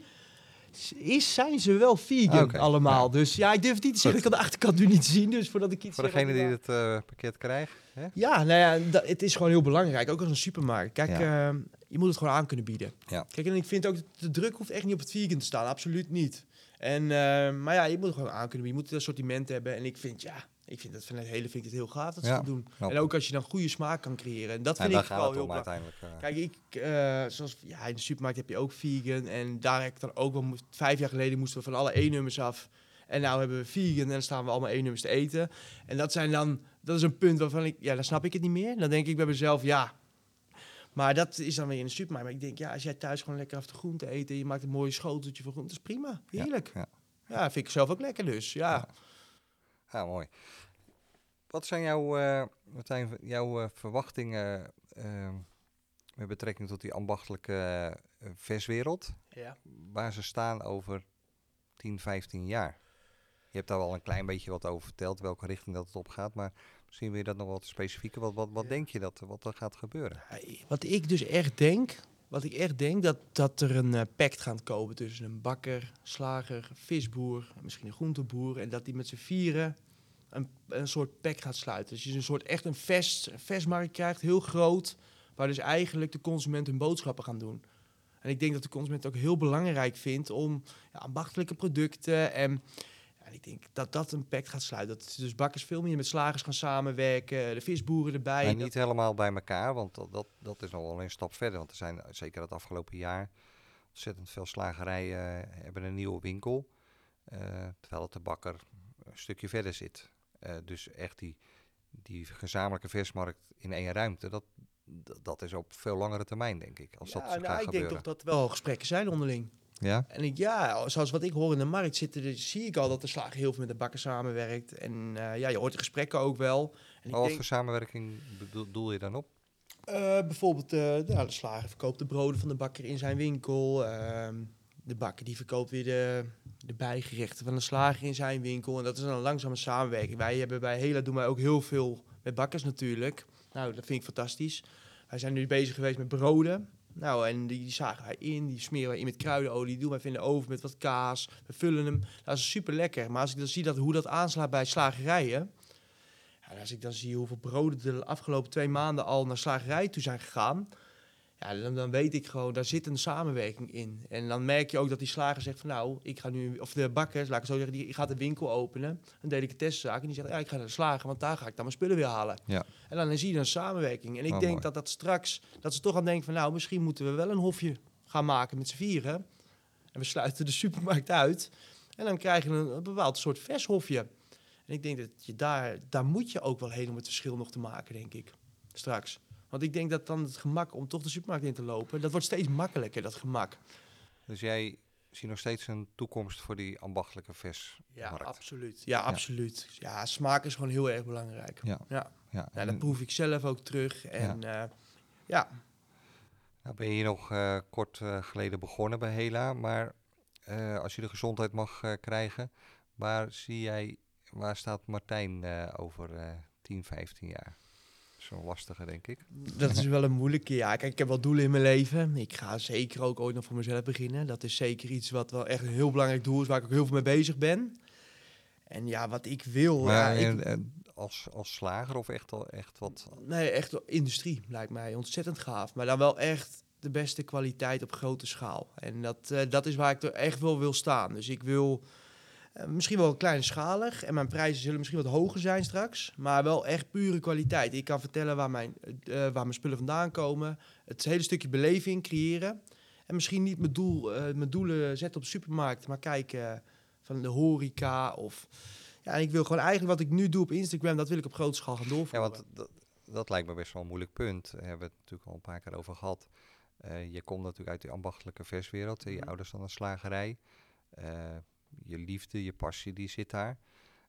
is, zijn ze wel vegan Oké, allemaal. ja. Dus ja, ik durf het niet te zeggen. Ik kan de achterkant nu niet zien, dus voordat ik iets Voor degene die het eh, pakket krijgt. Hè? Ja, nou ja, dat, het is gewoon heel belangrijk. Ook als een supermarkt. Kijk, Ja. eh, je moet het gewoon aan kunnen bieden. Ja. Kijk, en ik vind ook dat de druk hoeft echt niet op het vegan te staan. Absoluut niet. En, eh, maar ja, je moet gewoon aan kunnen bieden. Je moet een assortiment hebben. En ik vind, ja, ik vind dat van het hele vind ik het heel gaaf dat ze Ja, dat doen. knap. En ook als je dan goede smaak kan creëren. En dat En vind ik wel heel belangrijk. uiteindelijk. eh. Kijk, ik, eh, zoals ja, in de supermarkt heb je ook vegan. En daar heb ik dan ook wel, vijf jaar geleden moesten we van alle E-nummers af. En nou hebben we vegan en dan staan we allemaal E-nummers te eten. En dat zijn dan, dat is een punt waarvan ik, ja, dan snap ik het niet meer. Dan denk ik bij mezelf, ja. Maar dat is dan weer in de supermarkt. Maar ik denk, ja, als jij thuis gewoon lekker af de groente eet en je maakt een mooi schoteltje van groente, is prima. Heerlijk. Ja, ja. vind ik zelf ook lekker dus. Ja. Ja. Mooi. Wat zijn jouw, eh, Martijn, jouw eh, verwachtingen eh, met betrekking tot die ambachtelijke verswereld? ja. Waar ze staan over 10, 15 jaar? Je hebt daar wel een klein beetje wat over verteld, welke richting dat het op gaat. Maar wil je dat nog wat specifieker. Wat, wat, wat Ja. denk je dat, wat er gaat gebeuren? Wat ik dus echt denk, wat ik echt denk, dat, dat er een eh, pact gaat komen tussen een bakker, slager, visboer, misschien een groenteboer. En dat die met z'n vieren een, een soort pact gaat sluiten. Dus je een soort echt een vest, een vestmarkt krijgt, heel groot, waar dus eigenlijk de consument hun boodschappen gaan doen. En ik denk dat de consument het ook heel belangrijk vindt om ja, ambachtelijke producten en... En ik denk dat dat een pact gaat sluiten. Dat dus bakkers veel meer met slagers gaan samenwerken, de visboeren erbij. Maar Dat- niet helemaal bij elkaar, want dat, dat, dat is nog wel een stap verder. Want er zijn zeker het afgelopen jaar ontzettend veel slagerijen eh, hebben een nieuwe winkel. eh, terwijl het de bakker een stukje verder zit. Eh, dus echt die, die gezamenlijke versmarkt in één ruimte, dat, dat, dat is op veel langere termijn, denk ik. Als dat ja, gaat nou, ik gebeuren. denk toch dat er wel gesprekken zijn onderling. Ja? En ik, ja, zoals wat ik hoor in de markt zitten, er- zie ik al dat de slager heel veel met de bakker samenwerkt. En eh, ja, je hoort de gesprekken ook wel. En wat voor samenwerking bedoel, je dan op? eh, bijvoorbeeld, eh, ja, de slager verkoopt de broden van de bakker in zijn winkel. Ehm, de bakker die verkoopt weer de, de bijgerechten van de slager in zijn winkel. En dat is dan een langzame samenwerking. Wij hebben bij Hela doen wij ook heel veel met bakkers natuurlijk. Nou, dat vind ik fantastisch. Wij zijn nu bezig geweest met broden. Nou, en die, zagen wij in, die smeren wij in met kruidenolie, die doen wij in de oven met wat kaas. We vullen hem. Dat is super lekker. Maar als ik dan zie dat, hoe dat aanslaat bij slagerijen. En als ik dan zie hoeveel broden de afgelopen twee maanden al naar slagerij toe zijn gegaan. Ja, dan, dan weet ik gewoon, daar zit een samenwerking in. En dan merk je ook dat die slager zegt van nou, ik ga nu, of de bakker, laat ik zo zeggen, die gaat de winkel openen, een delicatessenzaak. En die zegt, ja, ik ga naar de slager, want daar ga ik dan mijn spullen weer halen. Ja. En dan zie je een samenwerking. En ik Oh, denk mooi. dat dat straks, dat ze toch aan denken van nou, misschien moeten we wel een hofje gaan maken met z'n vieren. En we sluiten de supermarkt uit. En dan krijg je een, een bepaald soort vershofje. En ik denk dat je daar, daar moet je ook wel heen om het verschil nog te maken, denk ik. Straks. Want ik denk dat dan het gemak om toch de supermarkt in te lopen, dat wordt steeds makkelijker, dat gemak. Dus jij ziet nog steeds een toekomst voor die ambachtelijke Ja, versmarkt? absoluut. Ja, absoluut. Ja, smaak is gewoon heel erg belangrijk. Ja. Ja, Ja, ja dat proef ik zelf ook terug. En ja, ja nou ben je nog eh, kort eh, geleden begonnen bij Hela, maar eh, als je de gezondheid mag eh, krijgen, waar zie jij, waar staat Martijn eh, over eh 10, 15 jaar? Zo'n lastige, denk ik. dat is *laughs* wel een moeilijke. Ja, kijk, ik heb wel doelen in mijn leven. Ik ga zeker ook ooit nog voor mezelf beginnen. Dat is zeker iets wat wel echt een heel belangrijk doel is, waar ik ook heel veel mee bezig ben. En ja, wat ik wil. Maar ja, ik- en- en als, als slager of echt, al, echt wat Nee, echt industrie lijkt mij ontzettend gaaf. Maar dan wel echt de beste kwaliteit op grote schaal. En dat, eh, dat is waar ik er echt wel wil staan. Dus ik wil misschien wel kleinschalig. En mijn prijzen zullen misschien wat hoger zijn straks. Maar wel echt pure kwaliteit. Ik kan vertellen waar mijn, eh, waar mijn spullen vandaan komen. Het hele stukje beleving creëren. En misschien niet mijn, doel, eh, mijn doelen zetten op de supermarkt. Maar kijken van de horeca of... Ja, en ik wil gewoon eigenlijk wat ik nu doe op Instagram, dat wil ik op grote schaal gaan Ja, doorvoeren. want dat, dat lijkt me best wel een moeilijk punt. Daar hebben we het natuurlijk al een paar keer over gehad. Eh, je komt natuurlijk uit die ambachtelijke verswereld. Je Mhm. ouders dan een slagerij. Je liefde, je passie, die zit daar.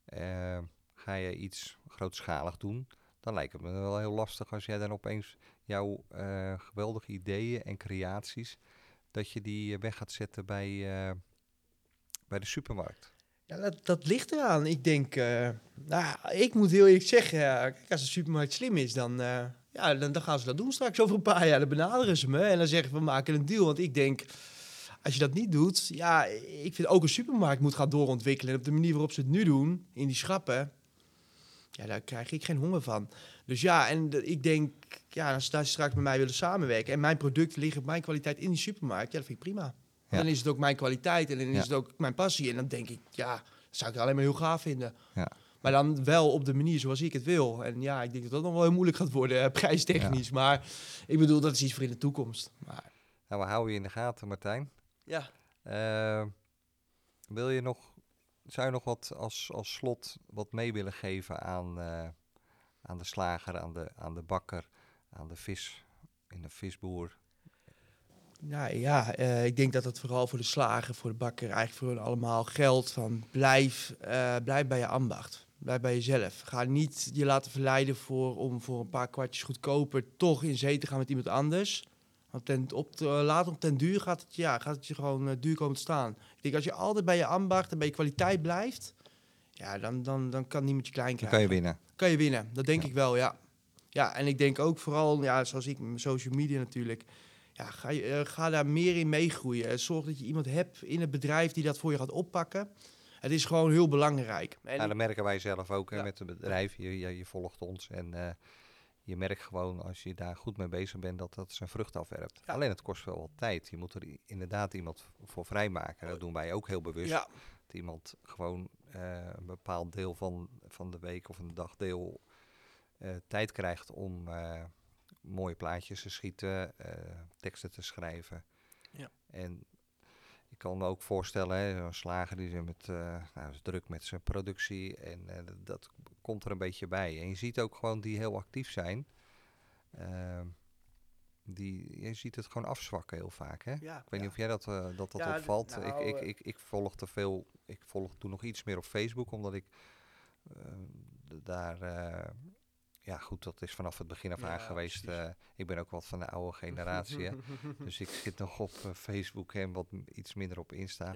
Eh, ga je iets grootschalig doen, dan lijkt het me wel heel lastig als jij dan opeens jouw eh, geweldige ideeën en creaties, dat je die eh, weg gaat zetten bij, bij de supermarkt. Ja, dat, ligt eraan. Ik denk, nou, ik moet heel eerlijk zeggen, als de supermarkt slim is, dan, ja, dan, dan gaan ze dat doen straks over een paar jaar. Dan benaderen ze me en dan zeggen we maken een deal. Want ik denk, als je dat niet doet, ja, ik vind ook een supermarkt moet gaan doorontwikkelen. En op de manier waarop ze het nu doen, in die schappen, ja, daar krijg ik geen honger van. Dus ja, en ik denk, ja, als ze straks met mij willen samenwerken en mijn producten liggen op mijn kwaliteit in die supermarkt, ja, dat vind ik prima. Ja. Dan is het ook mijn kwaliteit en dan is het ook mijn passie. En dan denk ik, ja, dat zou ik alleen maar heel gaaf vinden. Ja. Maar dan wel op de manier zoals ik het wil. En ja, ik denk dat dat nog wel heel moeilijk gaat worden, eh, prijstechnisch. Maar ik bedoel, dat is iets voor in de toekomst. Maar Nou, we houden je in de gaten, Martijn. Ja, Eh, wil je nog, zou je nog wat als, als slot wat mee willen geven aan, eh, aan de slager, aan de, aan de bakker, aan de vis, in de visboer? nou, ja eh, ik denk dat het vooral voor de slager, voor de bakker, eigenlijk voor hun allemaal geldt van blijf, eh, blijf bij je ambacht. Blijf bij jezelf. Ga niet je laten verleiden voor, om voor een paar kwartjes goedkoper toch in zee te gaan met iemand anders. Want ten, op de, later op ten duur gaat het, ja, gaat het je gewoon eh, duur komen te staan. Ik denk als je altijd bij je ambacht en bij je kwaliteit blijft, ja, dan, dan, dan kan niemand je klein Dan krijgen. kan je winnen. Kan je winnen, dat denk Ja. ik wel, ja. Ja, en ik denk ook vooral, ja, zoals ik met mijn social media natuurlijk, ja, ga, je, eh, ga daar meer in meegroeien. Eh, Zorg dat je iemand hebt in het bedrijf die dat voor je gaat oppakken. Het is gewoon heel belangrijk. En Nou, dat merken wij zelf ook Ja. met het bedrijf. Je, je, je volgt ons en je merkt gewoon als je daar goed mee bezig bent dat dat zijn vrucht afwerpt. Ja. Alleen het kost wel wat tijd. Je moet er inderdaad iemand voor vrijmaken. Dat doen wij ook heel bewust. ja, Dat iemand gewoon eh, een bepaald deel van, van de week of een dagdeel eh, tijd krijgt om eh, mooie plaatjes te schieten, teksten te schrijven. Ja. En ik kan me ook voorstellen, hè, zo'n slager die met, nou, is druk met zijn productie en dat komt er een beetje bij. En je ziet ook gewoon die heel actief zijn. ehm, die, je ziet het gewoon afzwakken heel vaak. Hè? ja, Ik weet niet of jij dat, eh, dat, dat Ja, opvalt. nou, ik, ik, eh, ik, ik volg te veel. Ik volg toen nog iets meer op Facebook, omdat ik eh, daar. ja, goed, dat is vanaf het begin af aan geweest. ik ben ook wat van de oude generatie. *laughs* Dus ik zit nog op Facebook en wat iets minder op Insta.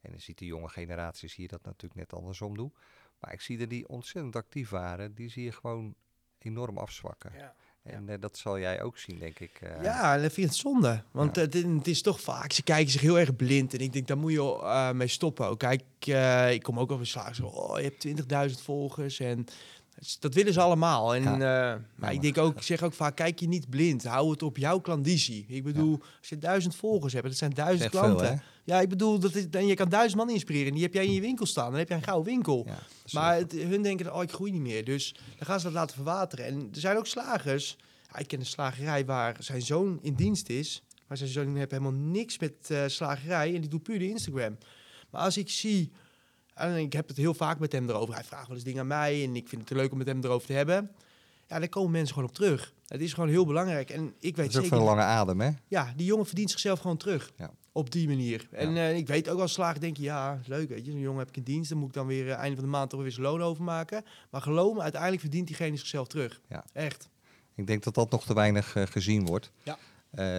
En dan ziet de jonge generatie zie je dat natuurlijk net andersom doen. Maar ik zie er die ontzettend actief waren, die zie je gewoon enorm afzwakken. ja. En eh, dat zal jij ook zien, denk ik. eh. Ja, en dat vind ik het zonde. Want Ja. het, het is toch vaak, ze kijken zich heel erg blind. En ik denk, daar moet je eh, mee stoppen. ook. Kijk, eh, ik kom ook al eens slagen. Zo, oh, je hebt 20.000 volgers. En dat willen ze allemaal. En, Ja. eh, maar ik denk ook, ik zeg ook vaak, kijk je niet blind. Hou het op jouw klandizie. Ik bedoel, als je duizend volgers hebt, dat zijn duizend veel, klanten. ja, ik bedoel, dat is, en je kan duizend man inspireren. En die heb jij in je winkel staan. Dan heb je een gouden winkel. Ja, Maar het, hun denken, oh, ik groei niet meer. Dus dan gaan ze dat laten verwateren. En er zijn ook slagers. Ik ken een slagerij waar zijn zoon in dienst is. Maar zijn zoon heeft helemaal niks met eh, slagerij. En die doet puur de Instagram. Maar als ik zie... En ik heb het heel vaak met hem erover. Hij vraagt wel eens dingen aan mij. En ik vind het leuk om met hem erover te hebben. ja, daar komen mensen gewoon op terug. Het is gewoon heel belangrijk. En ik weet Dat is zeker, een lange adem, hè? ja, die jongen verdient zichzelf gewoon terug. Ja. Op die manier. En eh, ik weet ook als slager denk je, ja, leuk, weet je, zo'n jongen heb ik in dienst, dan moet ik dan weer uh, einde van de maand toch weer zijn loon overmaken. Maar geloof me, uiteindelijk verdient diegene zichzelf terug. Ja. Echt. Ik denk dat dat nog te weinig eh, gezien wordt. Ja.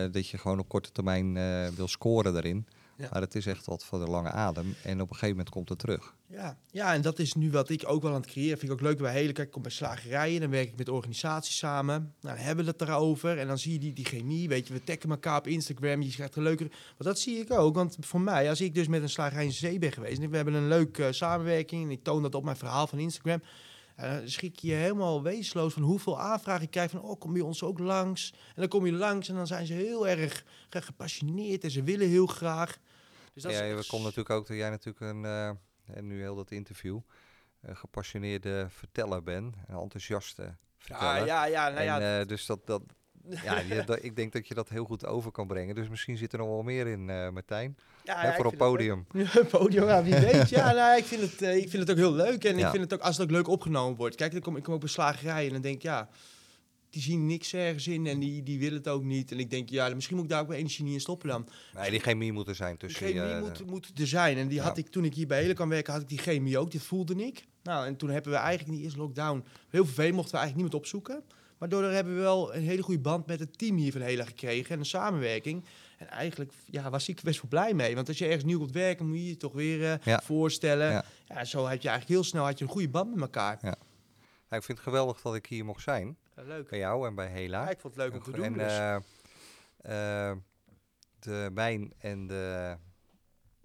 Dat je gewoon op korte termijn wil scoren daarin. Ja. Maar het is echt wat voor de lange adem. En op een gegeven moment komt het terug. Ja. ja, en dat is nu wat ik ook wel aan het creëren. Vind ik ook leuk bij hele. Kijk, ik kom bij slagerijen, dan werk ik met organisaties samen. Nou, dan hebben we het erover en dan zie je die, die chemie. Weet je, we taggen elkaar op Instagram. Je krijgt een leuke. Maar dat zie ik ook. Want voor mij, als ik dus met een slagerij in zee ben geweest en we hebben een leuke samenwerking en ik toon dat op mijn verhaal van Instagram. En dan schrik je je helemaal wezenloos van hoeveel aanvragen ik krijg van, oh, kom je ons ook langs? En dan kom je langs en dan zijn ze heel erg ge- gepassioneerd en ze willen heel graag. Dus dat ja, is we komt natuurlijk ook dat jij natuurlijk een, eh, en nu heel dat interview, een gepassioneerde verteller bent. Een enthousiaste verteller. ja, ja, ja, nou ja, en, eh, dus dat, dat, ja, *laughs* je- dat- ik denk dat je dat heel goed over kan brengen. Dus misschien zit er nog wel meer in, eh Martijn. ja, Hè, ja, voor op vind het podium. Ja, podium, wie weet. Ja, *laughs* nou, ik, vind het, eh, ik vind het ook heel leuk. En ik vind het ook, als het ook leuk opgenomen wordt. Kijk, dan kom, ik kom ook bij slagerijen en dan denk ik, ja, die zien niks ergens in en die, die willen het ook niet. En ik denk, ja, misschien moet ik daar ook mijn energie niet in stoppen dan. Nee, die chemie moet er zijn Die tussen chemie je, moet, moet er zijn. En die had ik toen ik hier bij Hele kan werken, had ik die chemie ook. Dit voelde ik. Nou, en toen hebben we eigenlijk in die eerste lockdown heel veel mochten we eigenlijk niemand opzoeken. Maar daardoor hebben we wel een hele goede band met het team hier van Hela gekregen en een samenwerking. En eigenlijk ja, was ik best wel blij mee. Want als je ergens nieuw komt werken, moet je je toch weer eh, Ja. voorstellen. Ja. Ja. zo heb je eigenlijk heel snel had je een goede band met elkaar. Ja. Nou, ik vind het geweldig dat ik hier mocht zijn. Leuk. Bij jou en bij Hela. Ik vond het leuk om te doen. En dus. eh, eh, de wijn en de,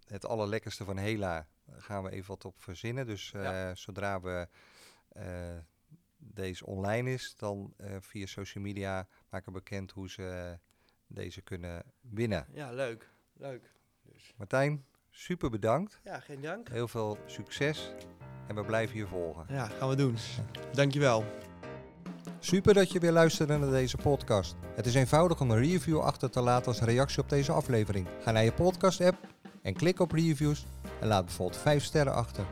het allerlekkerste van Hela gaan we even wat op verzinnen. Dus zodra we deze online is, dan eh, via social media maken bekend hoe ze deze kunnen winnen. ja, leuk. Leuk. Dus, Martijn, super bedankt. ja, geen dank. Heel veel succes en we blijven je volgen. Ja, gaan we doen. Dankjewel. Super dat je weer luisterde naar deze podcast. Het is eenvoudig om een review achter te laten als reactie op deze aflevering. Ga naar je podcast-app en klik op reviews en laat bijvoorbeeld 5 sterren achter.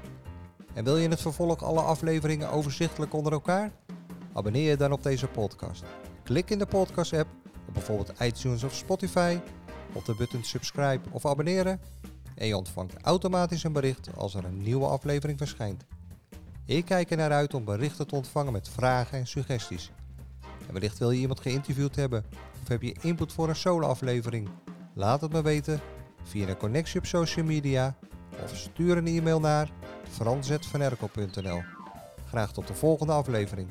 En wil je in het vervolg alle afleveringen overzichtelijk onder elkaar? Abonneer je dan op deze podcast. Klik in de podcast-app op bijvoorbeeld iTunes of Spotify op de button subscribe of abonneren en je ontvangt automatisch een bericht als er een nieuwe aflevering verschijnt. Ik kijk er naar uit om berichten te ontvangen met vragen en suggesties. En wellicht wil je iemand geïnterviewd hebben of heb je input voor een solo-aflevering? Laat het me weten via een connectie op social media of stuur een e-mail naar frans.vanerkel.nl. Graag tot de volgende aflevering.